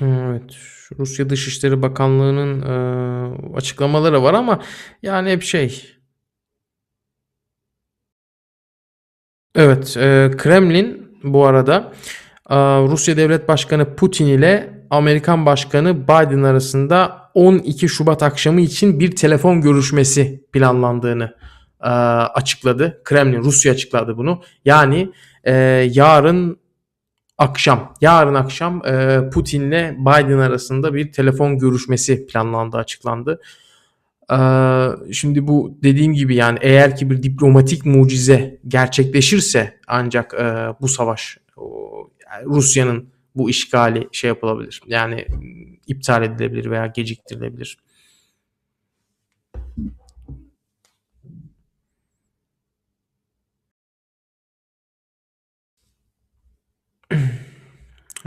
Evet. Rusya Dışişleri Bakanlığı'nın e, açıklamaları var ama yani hep şey Evet, e, Kremlin bu arada e, Rusya Devlet Başkanı Putin ile Amerikan Başkanı Biden arasında 12 Şubat akşamı için bir telefon görüşmesi planlandığını e, açıkladı. Kremlin, Rusya açıkladı bunu. Yani e, yarın akşam, yarın akşam e, Putin ile Biden arasında bir telefon görüşmesi planlandı, açıklandı. Ee, şimdi bu dediğim gibi yani eğer ki bir diplomatik mucize gerçekleşirse ancak e, bu savaş Rusya'nın bu işgali şey yapılabilir. Yani iptal edilebilir veya geciktirilebilir.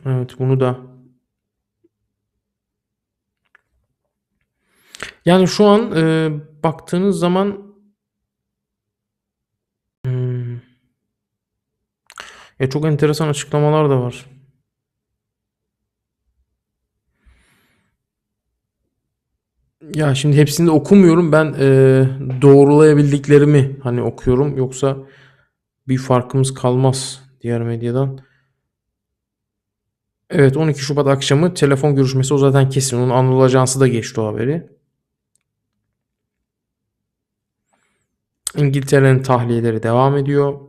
Evet bunu da Yani şu an e, baktığınız zaman hmm, ya çok enteresan açıklamalar da var. Ya şimdi hepsini de okumuyorum. Ben e, doğrulayabildiklerimi hani okuyorum. Yoksa bir farkımız kalmaz diğer medyadan. Evet 12 Şubat akşamı telefon görüşmesi o zaten kesin. Onun Anadolu Ajansı da geçti o haberi. İngiltere'nin tahliyeleri devam ediyor.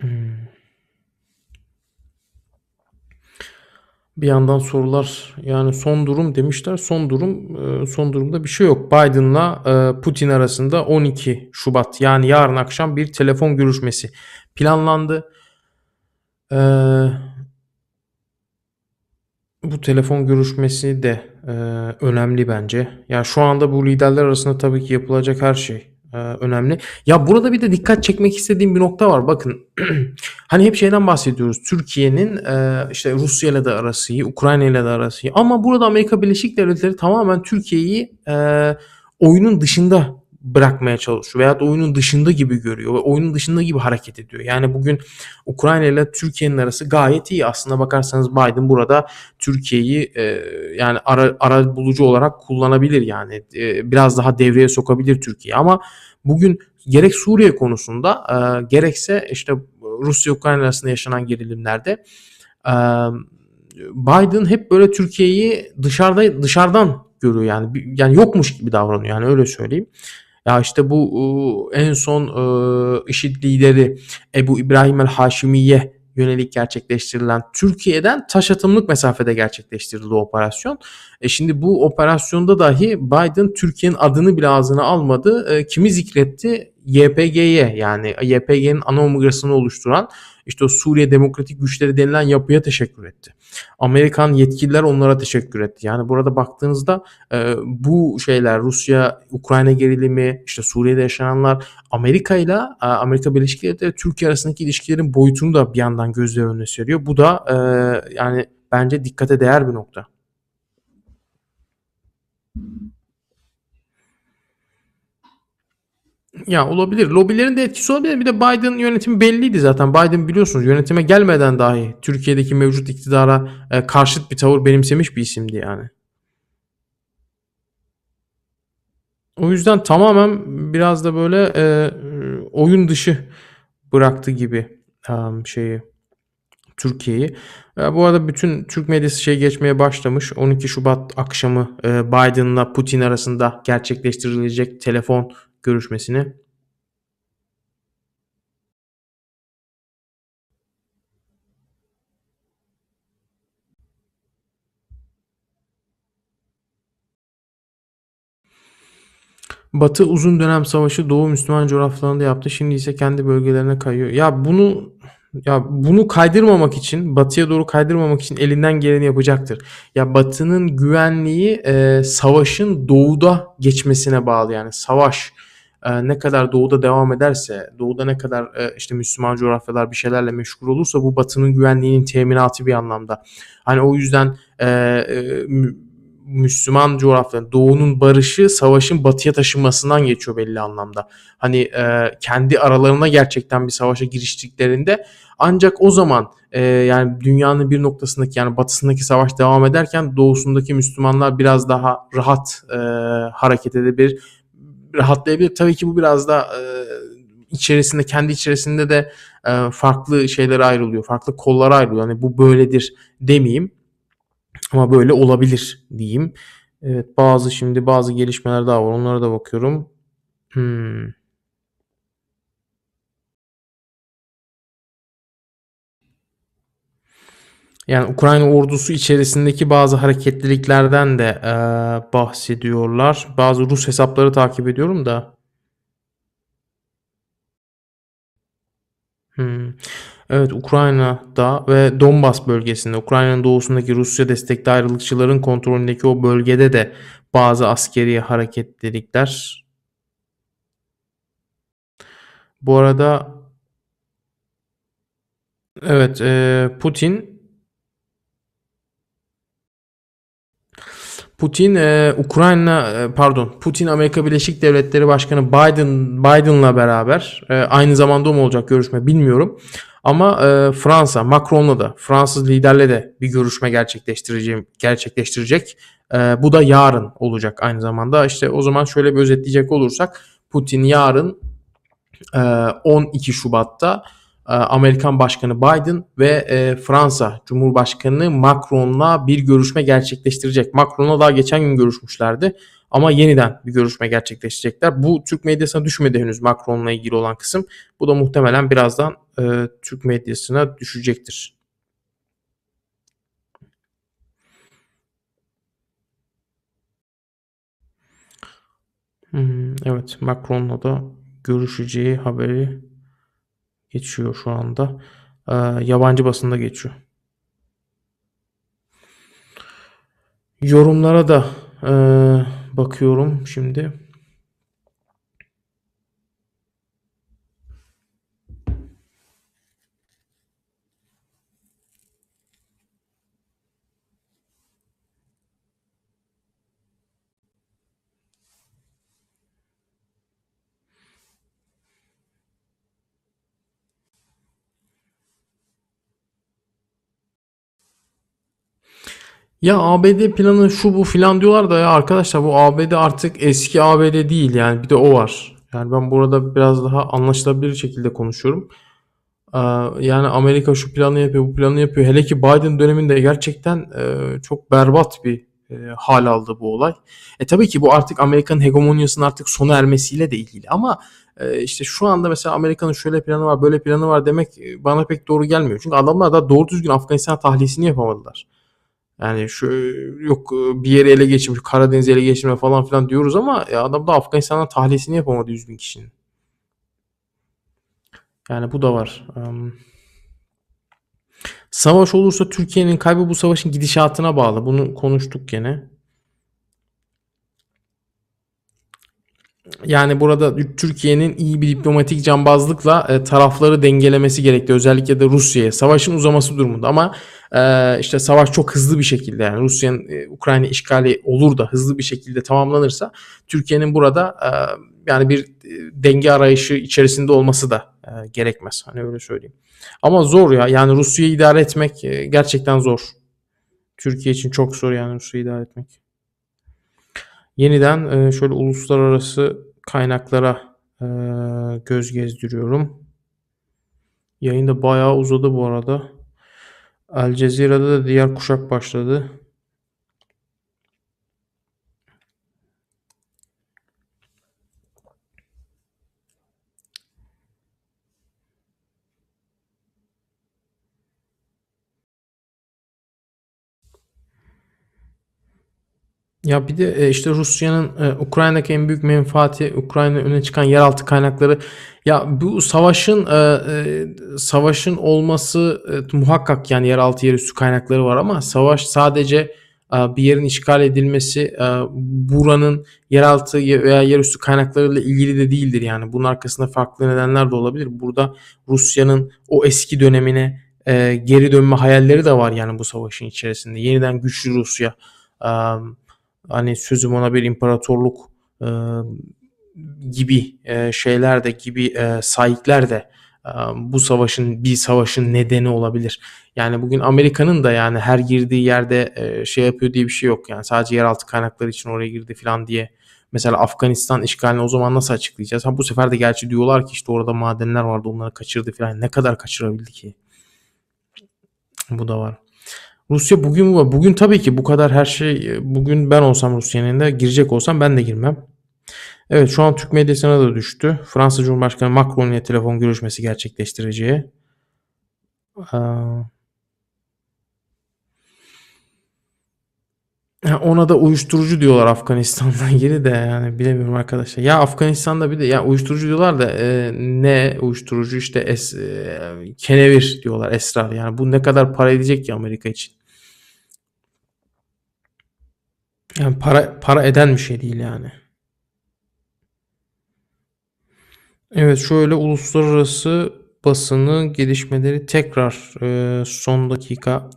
Hmm. Bir yandan sorular yani son durum demişler. Son durum e, son durumda bir şey yok. Biden'la e, Putin arasında 12 Şubat yani yarın akşam bir telefon görüşmesi planlandı. Eee bu telefon görüşmesi de e, önemli bence. Ya şu anda bu liderler arasında tabii ki yapılacak her şey e, önemli. Ya burada bir de dikkat çekmek istediğim bir nokta var. Bakın hani hep şeyden bahsediyoruz. Türkiye'nin e, işte Rusya ile de arası iyi, Ukrayna ile de arası iyi. Ama burada Amerika Birleşik Devletleri tamamen Türkiye'yi e, oyunun dışında bırakmaya çalışıyor veya oyunun dışında gibi görüyor ve oyunun dışında gibi hareket ediyor. Yani bugün Ukrayna ile Türkiye'nin arası gayet iyi. Aslına bakarsanız Biden burada Türkiye'yi e, yani ara, ara bulucu olarak kullanabilir yani e, biraz daha devreye sokabilir Türkiye ama bugün gerek Suriye konusunda e, gerekse işte Rusya Ukrayna arasında yaşanan gerilimlerde e, Biden hep böyle Türkiye'yi dışarıda dışarıdan görüyor yani yani yokmuş gibi davranıyor yani öyle söyleyeyim. Ya işte bu en son IŞİD lideri Ebu İbrahim el-Haşimiye yönelik gerçekleştirilen Türkiye'den taş atımlık mesafede gerçekleştirildi operasyon. E şimdi bu operasyonda dahi Biden Türkiye'nin adını bile ağzına almadı. E, kimi zikretti? YPG'ye yani YPG'nin ana omurgasını oluşturan işte o Suriye Demokratik Güçleri denilen yapıya teşekkür etti. Amerikan yetkililer onlara teşekkür etti. Yani burada baktığınızda e, bu şeyler Rusya, Ukrayna gerilimi, işte Suriye'de yaşananlar Amerika ile Amerika Birleşik Devletleri Türkiye arasındaki ilişkilerin boyutunu da bir yandan gözler önüne seriyor. Bu da e, yani bence dikkate değer bir nokta. Ya olabilir. Lobilerin de etkisi olabilir. Bir de Biden yönetimi belliydi zaten. Biden biliyorsunuz yönetime gelmeden dahi Türkiye'deki mevcut iktidara e, karşıt bir tavır benimsemiş bir isimdi yani. O yüzden tamamen biraz da böyle e, oyun dışı bıraktı gibi um, şeyi Türkiye'yi. E, bu arada bütün Türk medyası şey geçmeye başlamış. 12 Şubat akşamı e, Biden'la Putin arasında gerçekleştirilecek telefon görüşmesini Batı uzun dönem savaşı Doğu Müslüman coğrafyalarında yaptı. Şimdi ise kendi bölgelerine kayıyor. Ya bunu ya bunu kaydırmamak için, batıya doğru kaydırmamak için elinden geleni yapacaktır. Ya batının güvenliği e, savaşın doğuda geçmesine bağlı yani savaş e, ne kadar doğuda devam ederse, doğuda ne kadar e, işte Müslüman coğrafyalar bir şeylerle meşgul olursa bu batının güvenliğinin teminatı bir anlamda. Hani o yüzden e, e, Müslüman coğrafya, doğunun barışı savaşın batıya taşınmasından geçiyor belli anlamda. Hani kendi aralarına gerçekten bir savaşa giriştiklerinde ancak o zaman yani dünyanın bir noktasındaki yani batısındaki savaş devam ederken doğusundaki Müslümanlar biraz daha rahat e, hareket edebilir rahatlayabilir. Tabii ki bu biraz da e, içerisinde kendi içerisinde de e, farklı şeylere ayrılıyor. Farklı kollara ayrılıyor. Yani bu böyledir demeyeyim. Ama böyle olabilir diyeyim. Evet bazı şimdi bazı gelişmeler daha var. Onlara da bakıyorum. Hmm. Yani Ukrayna ordusu içerisindeki bazı hareketliliklerden de e, bahsediyorlar. Bazı Rus hesapları takip ediyorum da. Hmm. Evet Ukrayna'da ve Donbas bölgesinde Ukrayna'nın doğusundaki Rusya destekli ayrılıkçıların kontrolündeki o bölgede de bazı askeri hareketlilikler. Bu arada evet e, Putin Putin e, Ukrayna e, pardon Putin Amerika Birleşik Devletleri Başkanı Biden Biden'la beraber e, aynı zamanda mı olacak görüşme bilmiyorum. Ama e, Fransa Macron'la da Fransız liderle de bir görüşme gerçekleştireceğim gerçekleştirecek. E, bu da yarın olacak aynı zamanda. İşte o zaman şöyle bir özetleyecek olursak Putin yarın e, 12 Şubat'ta Amerikan Başkanı Biden ve e, Fransa Cumhurbaşkanı Macron'la bir görüşme gerçekleştirecek. Macron'la daha geçen gün görüşmüşlerdi ama yeniden bir görüşme gerçekleştirecekler. Bu Türk medyasına düşmedi henüz Macron'la ilgili olan kısım. Bu da muhtemelen birazdan e, Türk medyasına düşecektir. Hmm, evet Macron'la da görüşeceği haberi geçiyor şu anda. Ee, yabancı basında geçiyor. Yorumlara da e, bakıyorum şimdi. Ya ABD planı şu bu filan diyorlar da ya arkadaşlar bu ABD artık eski ABD değil yani bir de o var. Yani ben burada biraz daha anlaşılabilir şekilde konuşuyorum. Ee, yani Amerika şu planı yapıyor bu planı yapıyor. Hele ki Biden döneminde gerçekten e, çok berbat bir e, hal aldı bu olay. E tabii ki bu artık Amerika'nın hegemonyasının artık sona ermesiyle de ilgili ama e, işte şu anda mesela Amerika'nın şöyle planı var böyle planı var demek e, bana pek doğru gelmiyor. Çünkü adamlar da doğru düzgün Afganistan tahliyesini yapamadılar. Yani şu yok bir yeri ele geçirmiş, Karadeniz'i ele geçirme falan filan diyoruz ama ya adam da Afganistan'dan tahliyesini yapamadı 100 bin kişinin. Yani bu da var. Um, savaş olursa Türkiye'nin kaybı bu savaşın gidişatına bağlı. Bunu konuştuk gene. Yani burada Türkiye'nin iyi bir diplomatik cambazlıkla e, tarafları dengelemesi gerekti. Özellikle de Rusya'ya savaşın uzaması durumunda ama e, işte savaş çok hızlı bir şekilde yani Rusya'nın e, Ukrayna işgali olur da hızlı bir şekilde tamamlanırsa Türkiye'nin burada yani bir denge arayışı içerisinde olması da gerekmez. Hani öyle söyleyeyim. Ama zor ya. Yani Rusya'yı idare etmek gerçekten zor. Türkiye için çok zor yani Rusya'yı idare etmek. Yeniden e, şöyle uluslararası kaynaklara e, göz gezdiriyorum. Yayın da bayağı uzadı bu arada. Al Cezire'de de diğer kuşak başladı. Ya bir de e, işte Rusya'nın e, Ukrayna'daki en büyük menfaati Ukrayna öne çıkan yeraltı kaynakları. Ya bu savaşın e, savaşın olması muhakkak yani yeraltı yerüstü kaynakları var ama savaş sadece bir yerin işgal edilmesi buranın yeraltı veya yerüstü kaynaklarıyla ilgili de değildir yani. Bunun arkasında farklı nedenler de olabilir. Burada Rusya'nın o eski dönemine geri dönme hayalleri de var yani bu savaşın içerisinde. Yeniden güçlü Rusya hani sözüm ona bir imparatorluk e, gibi e, şeyler de gibi e, sahipler de e, bu savaşın bir savaşın nedeni olabilir. Yani bugün Amerika'nın da yani her girdiği yerde e, şey yapıyor diye bir şey yok. Yani sadece yeraltı kaynakları için oraya girdi falan diye. Mesela Afganistan işgalini o zaman nasıl açıklayacağız? Ha bu sefer de gerçi diyorlar ki işte orada madenler vardı onları kaçırdı falan. Ne kadar kaçırabildi ki? Bu da var. Rusya bugün var. Bugün tabii ki bu kadar her şey bugün ben olsam Rusya'nın da girecek olsam ben de girmem. Evet şu an Türk medyasına da düştü. Fransa Cumhurbaşkanı Macron ile telefon görüşmesi gerçekleştireceği. Ona da uyuşturucu diyorlar Afganistan'dan ilgili de yani bilemiyorum arkadaşlar. Ya Afganistan'da bir de ya uyuşturucu diyorlar da e, ne uyuşturucu işte es, e, kenevir diyorlar esrar. Yani bu ne kadar para edecek ki Amerika için? Yani para para eden bir şey değil yani. Evet şöyle uluslararası basını gelişmeleri tekrar e, son dakika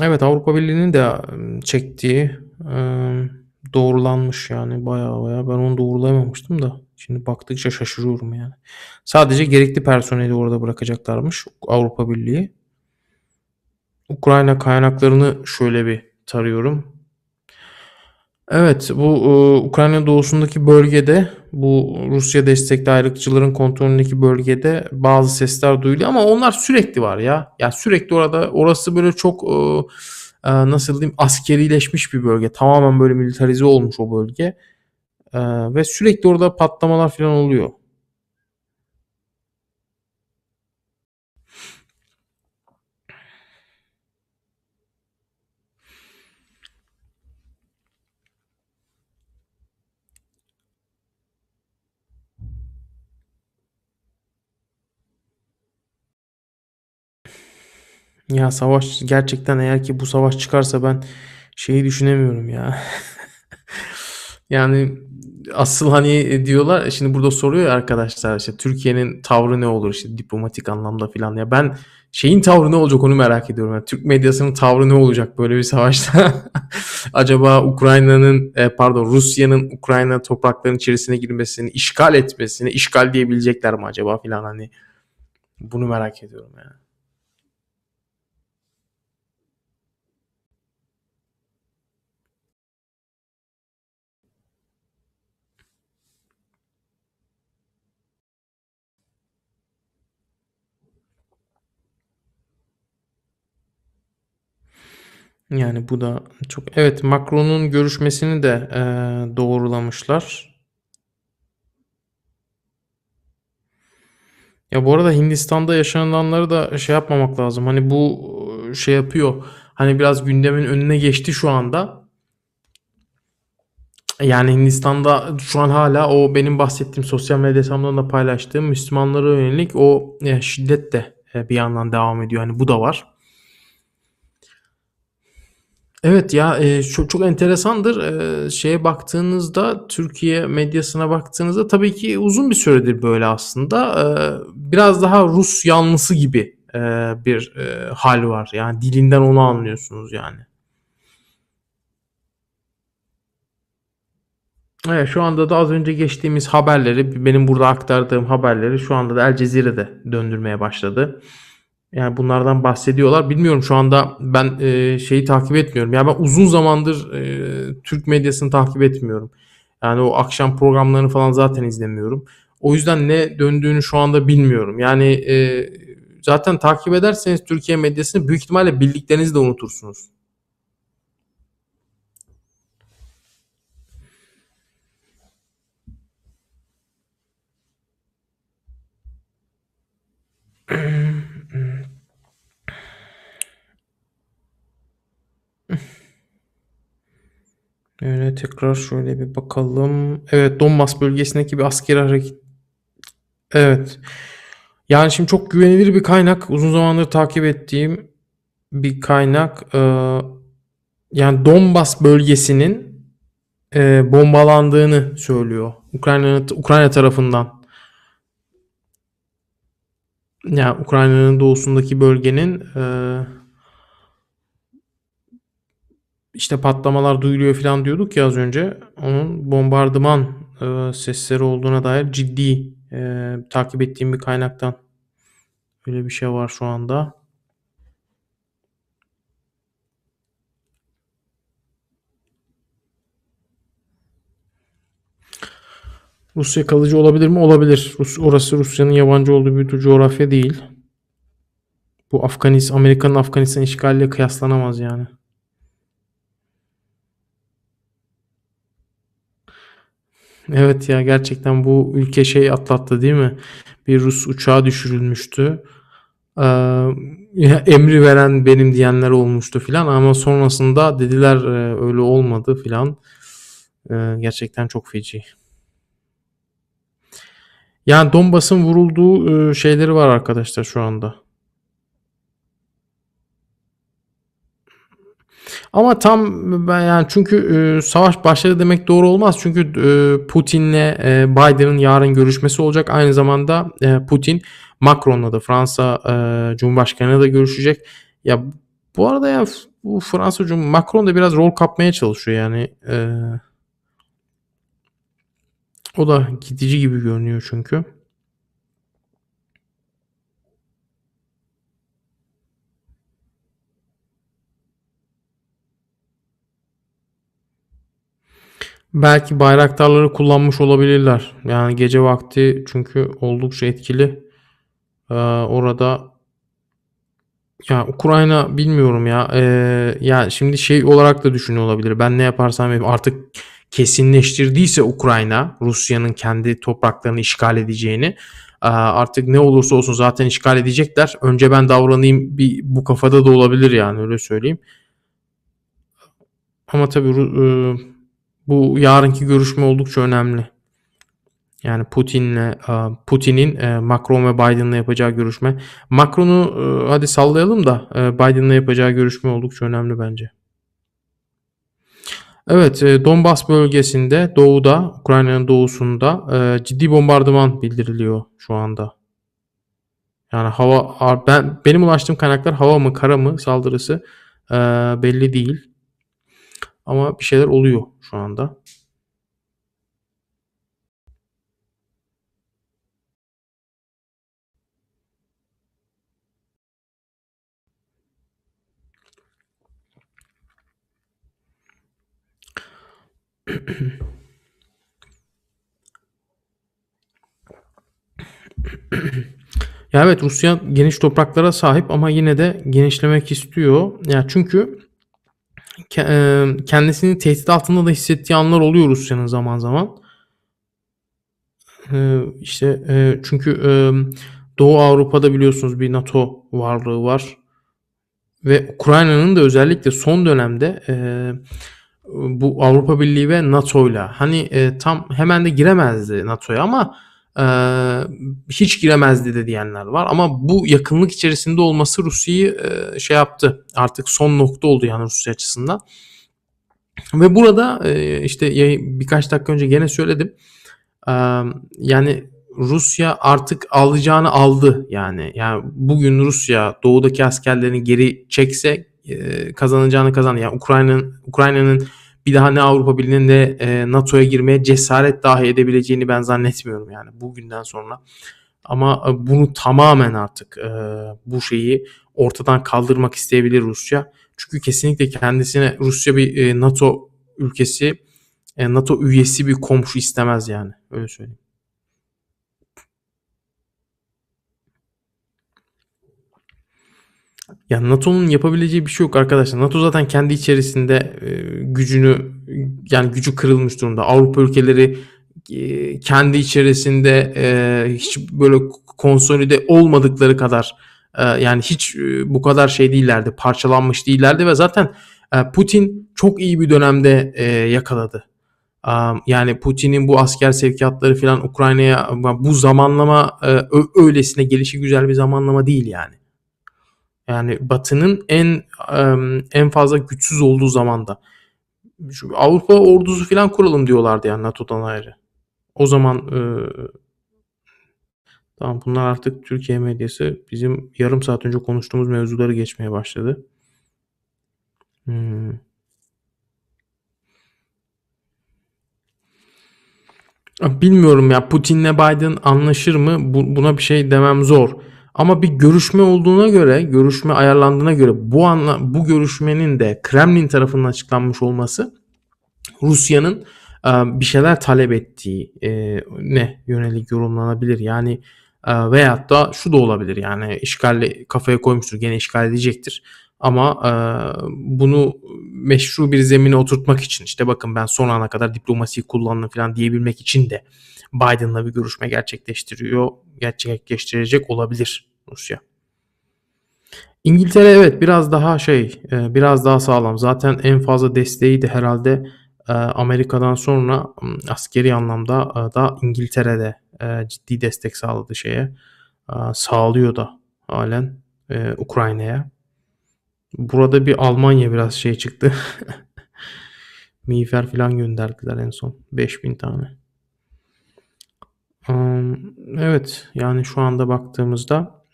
Evet Avrupa Birliği'nin de çektiği e, doğrulanmış yani baya baya ben onu doğrulayamamıştım da şimdi baktıkça şaşırıyorum yani. Sadece gerekli personeli orada bırakacaklarmış Avrupa Birliği. Ukrayna kaynaklarını şöyle bir tarıyorum. Evet bu e, Ukrayna doğusundaki bölgede bu Rusya destekli ayrıkçıların kontrolündeki bölgede bazı sesler duyuluyor ama onlar sürekli var ya. Ya sürekli orada orası böyle çok e, e, nasıl diyeyim askerileşmiş bir bölge. Tamamen böyle militarize olmuş o bölge. E, ve sürekli orada patlamalar falan oluyor. Ya savaş gerçekten eğer ki bu savaş çıkarsa ben şeyi düşünemiyorum ya. Yani asıl hani diyorlar şimdi burada soruyor arkadaşlar işte Türkiye'nin tavrı ne olur işte diplomatik anlamda filan ya ben şeyin tavrı ne olacak onu merak ediyorum. Yani Türk medyasının tavrı ne olacak böyle bir savaşta? Acaba Ukrayna'nın e, pardon Rusya'nın Ukrayna topraklarının içerisine girmesini, işgal etmesini, işgal diyebilecekler mi acaba filan hani bunu merak ediyorum yani. Yani bu da çok Evet, Macron'un görüşmesini de, eee, doğrulamışlar. Ya, bu arada Hindistan'da yaşananları da şey yapmamak lazım. Hani, bu, şey yapıyor, hani, biraz gündemin önüne geçti şu anda. Yani, Hindistan'da şu an hâlâ o benim bahsettiğim sosyal medya hesabımdan da paylaştığım Müslümanlara yönelik o, eee, şiddet de, eee, bir yandan devam ediyor. Hani, bu da var. Evet ya, eee, çok çok enteresandır. Eee, şeye baktığınızda, Türkiye medyasına baktığınızda tabii ki uzun bir süredir böyle aslında. Eee, biraz daha Rus yanlısı gibi, eee, bir, eee, hâl var. Yani dilinden onu anlıyorsunuz yani. Evet, şu anda da az önce geçtiğimiz haberleri, benim burada aktardığım haberleri şu anda da El Cezire de döndürmeye başladı. Yani bunlardan bahsediyorlar. Bilmiyorum şu anda ben, eee, şeyi takip etmiyorum. Ya, ben uzun zamandır, eee, Türk medyasını takip etmiyorum. Yani o akşam programlarını falan zaten izlemiyorum. O yüzden ne döndüğünü şu anda bilmiyorum. Yani, eee, zaten takip ederseniz Türkiye medyasını büyük ihtimalle bildiklerinizi de unutursunuz. Öyle tekrar şöyle bir bakalım. Evet, Donbas bölgesindeki bir askeri hareket Evet. Yani şimdi çok güvenilir bir kaynak, uzun zamandır takip ettiğim bir kaynak. Eee, yani Donbas bölgesinin, eee, bombalandığını söylüyor. Ukrayna'nın Ukrayna tarafından. Ya, Ukrayna'nın doğusundaki bölgenin, eee işte patlamalar duyuluyor filan diyorduk ya az önce. Onun bombardıman, eee, sesleri olduğuna dair ciddi, eee, takip ettiğim bir kaynaktan öyle bir şey var şu anda. Rusya kalıcı olabilir mi? Olabilir. Rus orası Rusya'nın yabancı olduğu bir coğrafya değil. Bu Afganis Amerika'nın Afganistan işgaliyle kıyaslanamaz yani. Evet ya, gerçekten bu ülke şey atlattı değil mi? Bir Rus uçağı düşürülmüştü. Eee, emri veren benim diyenler olmuştu filan ama sonrasında dediler, eee, öyle olmadı filan. Eee, gerçekten çok feci. Yani Donbas'ın vurulduğu, ııı, şeyleri var arkadaşlar şu anda. Ama tam ben yani çünkü, eee, savaş başladı demek doğru olmaz. Çünkü, eee, Putin'le, eee, Biden'ın yarın görüşmesi olacak. Aynı zamanda, Putin Macron'la da Fransa, eee, Cumhurbaşkanı'yla da görüşecek. Ya, bu arada ya bu Fransa Cum Macron da biraz rol kapmaya çalışıyor yani. O da gidici gibi görünüyor çünkü. Belki bayraktarları kullanmış olabilirler. Yani gece vakti çünkü oldukça etkili. Eee, orada ya Ukrayna bilmiyorum ya. Eee, ya şimdi şey olarak da düşünüyor olabilir. Ben ne yaparsam yapayım artık kesinleştirdiyse Ukrayna Rusya'nın kendi topraklarını işgal edeceğini, eee, artık ne olursa olsun zaten işgal edecekler. Önce ben davranayım bir bu kafada da olabilir yani öyle söyleyeyim. Ama tabii ııı, bu yarınki görüşme oldukça önemli. Yani Putin'le, eee, Putin'in, eee, Macron ve Biden'la yapacağı görüşme. Macron'u, ııı, hadi sallayalım da, Biden'la yapacağı görüşme oldukça önemli bence. Evet, Donbas bölgesinde doğuda, Ukrayna'nın doğusunda, ciddi bombardıman bildiriliyor şu anda. Yani hava ben benim ulaştığım kaynaklar hava mı kara mı saldırısı, belli değil. Ama bir şeyler oluyor şu anda. Ya, evet, Rusya geniş topraklara sahip ama yine de genişlemek istiyor. Ya, çünkü kendisini tehdit altında da hissettiği anlar oluyor Rusya'nın zaman zaman. İşte çünkü Doğu Avrupa'da biliyorsunuz bir NATO varlığı var ve Ukrayna'nın da özellikle son dönemde bu Avrupa Birliği ve NATO'yla hani tam hemen de giremezdi NATO'ya ama e, hiç giremezdi de diyenler var. Ama bu yakınlık içerisinde olması Rusya'yı e, şey yaptı. Artık son nokta oldu yani Rusya açısından. Ve burada e, işte birkaç dakika önce gene söyledim. E, yani Rusya artık alacağını aldı yani. Yani bugün Rusya doğudaki askerlerini geri çekse e, kazanacağını kazandı. Yani Ukrayna'nın Ukrayna'nın bir daha ne Avrupa Birliği'ne ne e, NATO'ya girmeye cesaret dahi edebileceğini ben zannetmiyorum yani bugünden sonra. Ama e, bunu tamamen artık e, bu şeyi ortadan kaldırmak isteyebilir Rusya. Çünkü kesinlikle kendisine Rusya bir e, NATO ülkesi, e, NATO üyesi bir komşu istemez yani. Öyle söyleyeyim. Ya NATO'nun yapabileceği bir şey yok arkadaşlar. NATO zaten kendi içerisinde e, gücünü yani gücü kırılmış durumda. Avrupa ülkeleri e, kendi içerisinde e, hiç böyle konsolide olmadıkları kadar e, yani hiç e, bu kadar şey değillerdi, parçalanmış değillerdi ve zaten e, Putin çok iyi bir dönemde e, yakaladı. Um, Yani Putin'in bu asker sevkiyatları falan Ukrayna'ya bu zamanlama e, öylesine gelişi güzel bir zamanlama değil yani. Yani Batı'nın en en fazla güçsüz olduğu zamanda. Şu Avrupa ordusu falan kuralım diyorlardı yani NATO'dan ayrı. O zaman e, tamam bunlar artık Türkiye medyası bizim yarım saat önce konuştuğumuz mevzuları geçmeye başladı. Hmm. Bilmiyorum ya Putin'le Biden anlaşır mı? Bu- buna bir şey demem zor. Ama bir görüşme olduğuna göre, görüşme ayarlandığına göre bu anla, bu görüşmenin de Kremlin tarafından açıklanmış olması Rusya'nın e, bir şeyler talep ettiği e, ne yönelik yorumlanabilir. Yani e, veyahut da şu da olabilir yani işgali kafaya koymuştur gene işgal edecektir. Ama e, bunu meşru bir zemine oturtmak için işte bakın ben son ana kadar diplomasiyi kullandım falan diyebilmek için de Biden'la bir görüşme gerçekleştiriyor, gerçekleştirecek olabilir Rusya. İngiltere evet biraz daha şey, e, biraz daha sağlam. Zaten en fazla desteği de herhalde e, Amerika'dan sonra askeri anlamda e, da İngiltere'de ciddi destek sağladı şeye. Sağlıyor da halen Ukrayna'ya. Burada bir Almanya biraz şey çıktı. Miğfer falan gönderdiler en son. 5000 tane. Evet yani şu anda baktığımızda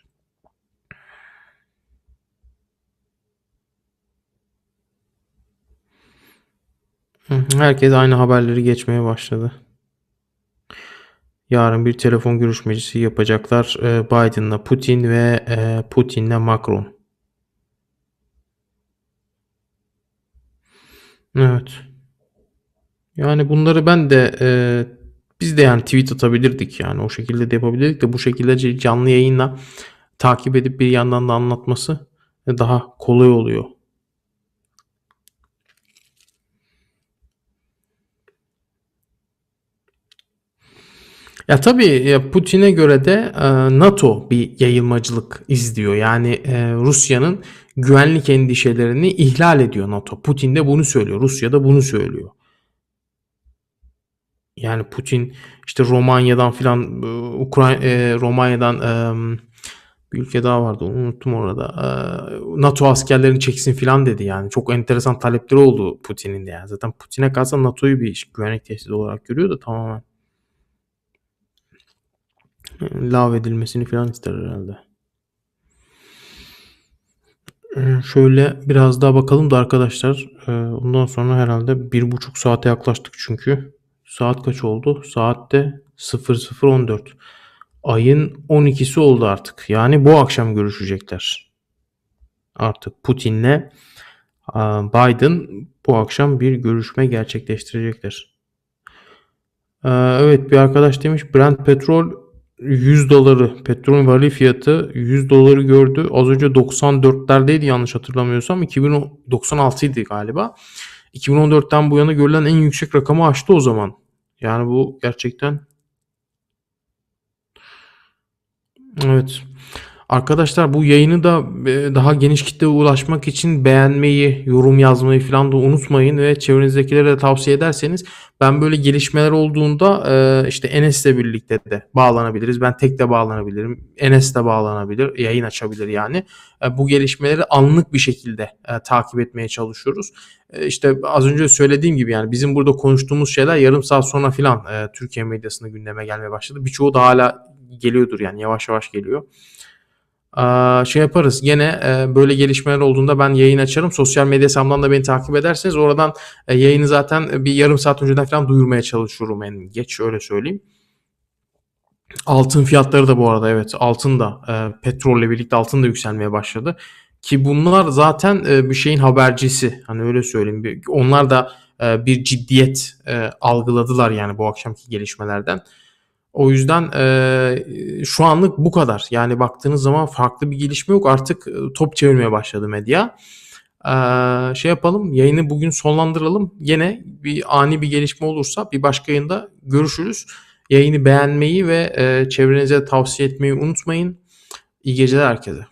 herkes aynı haberleri geçmeye başladı. Yarın bir telefon görüşmecisi yapacaklar. e, Biden'la Putin ve e, Putin'le Macron. Evet. Yani bunları ben de e, biz de yani tweet atabilirdik yani o şekilde de yapabilirdik de bu şekilde canlı yayınla takip edip bir yandan da anlatması daha kolay oluyor. Ya tabii Putin'e göre de e, NATO bir yayılmacılık izliyor. Yani e, Rusya'nın güvenlik endişelerini ihlal ediyor NATO. Putin de bunu söylüyor. Rusya da bunu söylüyor. Yani Putin işte Romanya'dan filan Ukrayna Romanya'dan e, bir ülke daha vardı unuttum orada. E, NATO askerlerini çeksin filan dedi yani. Çok enteresan talepleri oldu Putin'in de yani. Zaten Putin'e kalsa NATO'yu bir güvenlik tehdidi olarak görüyor da tamamen lav edilmesini filan ister herhalde. Ee, Şöyle biraz daha bakalım da arkadaşlar. Ee, Ondan sonra herhalde bir buçuk saate yaklaştık çünkü. Saat kaç oldu? Saatte 00.14. Ayın 12'si oldu artık. Yani bu akşam görüşecekler. Artık Putin'le aa, Biden bu akşam bir görüşme gerçekleştirecekler. Ee, Evet bir arkadaş demiş Brent petrol 100 doları petrol varil fiyatı 100 doları gördü. Az önce 94'lerdeydi yanlış hatırlamıyorsam. 2096 idi galiba. 2014'ten bu yana görülen en yüksek rakamı aştı o zaman. Yani bu gerçekten Evet. Arkadaşlar bu yayını da e, daha geniş kitleye ulaşmak için beğenmeyi, yorum yazmayı falan da unutmayın ve çevrenizdekilere de tavsiye ederseniz ben böyle gelişmeler olduğunda e, işte Enes'le birlikte de bağlanabiliriz. Ben tek de bağlanabilirim. Enes de bağlanabilir. Yayın açabilir yani. E, bu gelişmeleri anlık bir şekilde takip etmeye çalışıyoruz. İşte az önce söylediğim gibi yani bizim burada konuştuğumuz şeyler yarım saat sonra filan Türkiye medyasında gündeme gelmeye başladı. Birçoğu da hala geliyordur yani yavaş yavaş geliyor. Şey yaparız gene e, böyle gelişmeler olduğunda ben yayın açarım. Sosyal medya hesabımdan da beni takip ederseniz oradan e, yayını zaten bir yarım saat önceden falan duyurmaya çalışıyorum en geç öyle söyleyeyim. Altın fiyatları da bu arada evet altın da e, petrolle birlikte altın da yükselmeye başladı. Ki bunlar zaten e, bir şeyin habercisi hani öyle söyleyeyim. Onlar da e, bir ciddiyet e, algıladılar yani bu akşamki gelişmelerden. O yüzden eee, şu anlık bu kadar. Yani baktığınız zaman farklı bir gelişme yok. Artık e, top çevirmeye başladı medya. Eee, şey yapalım, yayını bugün sonlandıralım. Yine bir ani bir gelişme olursa bir başka yayında görüşürüz. Yayını beğenmeyi ve e, çevrenize tavsiye etmeyi unutmayın. İyi geceler herkese.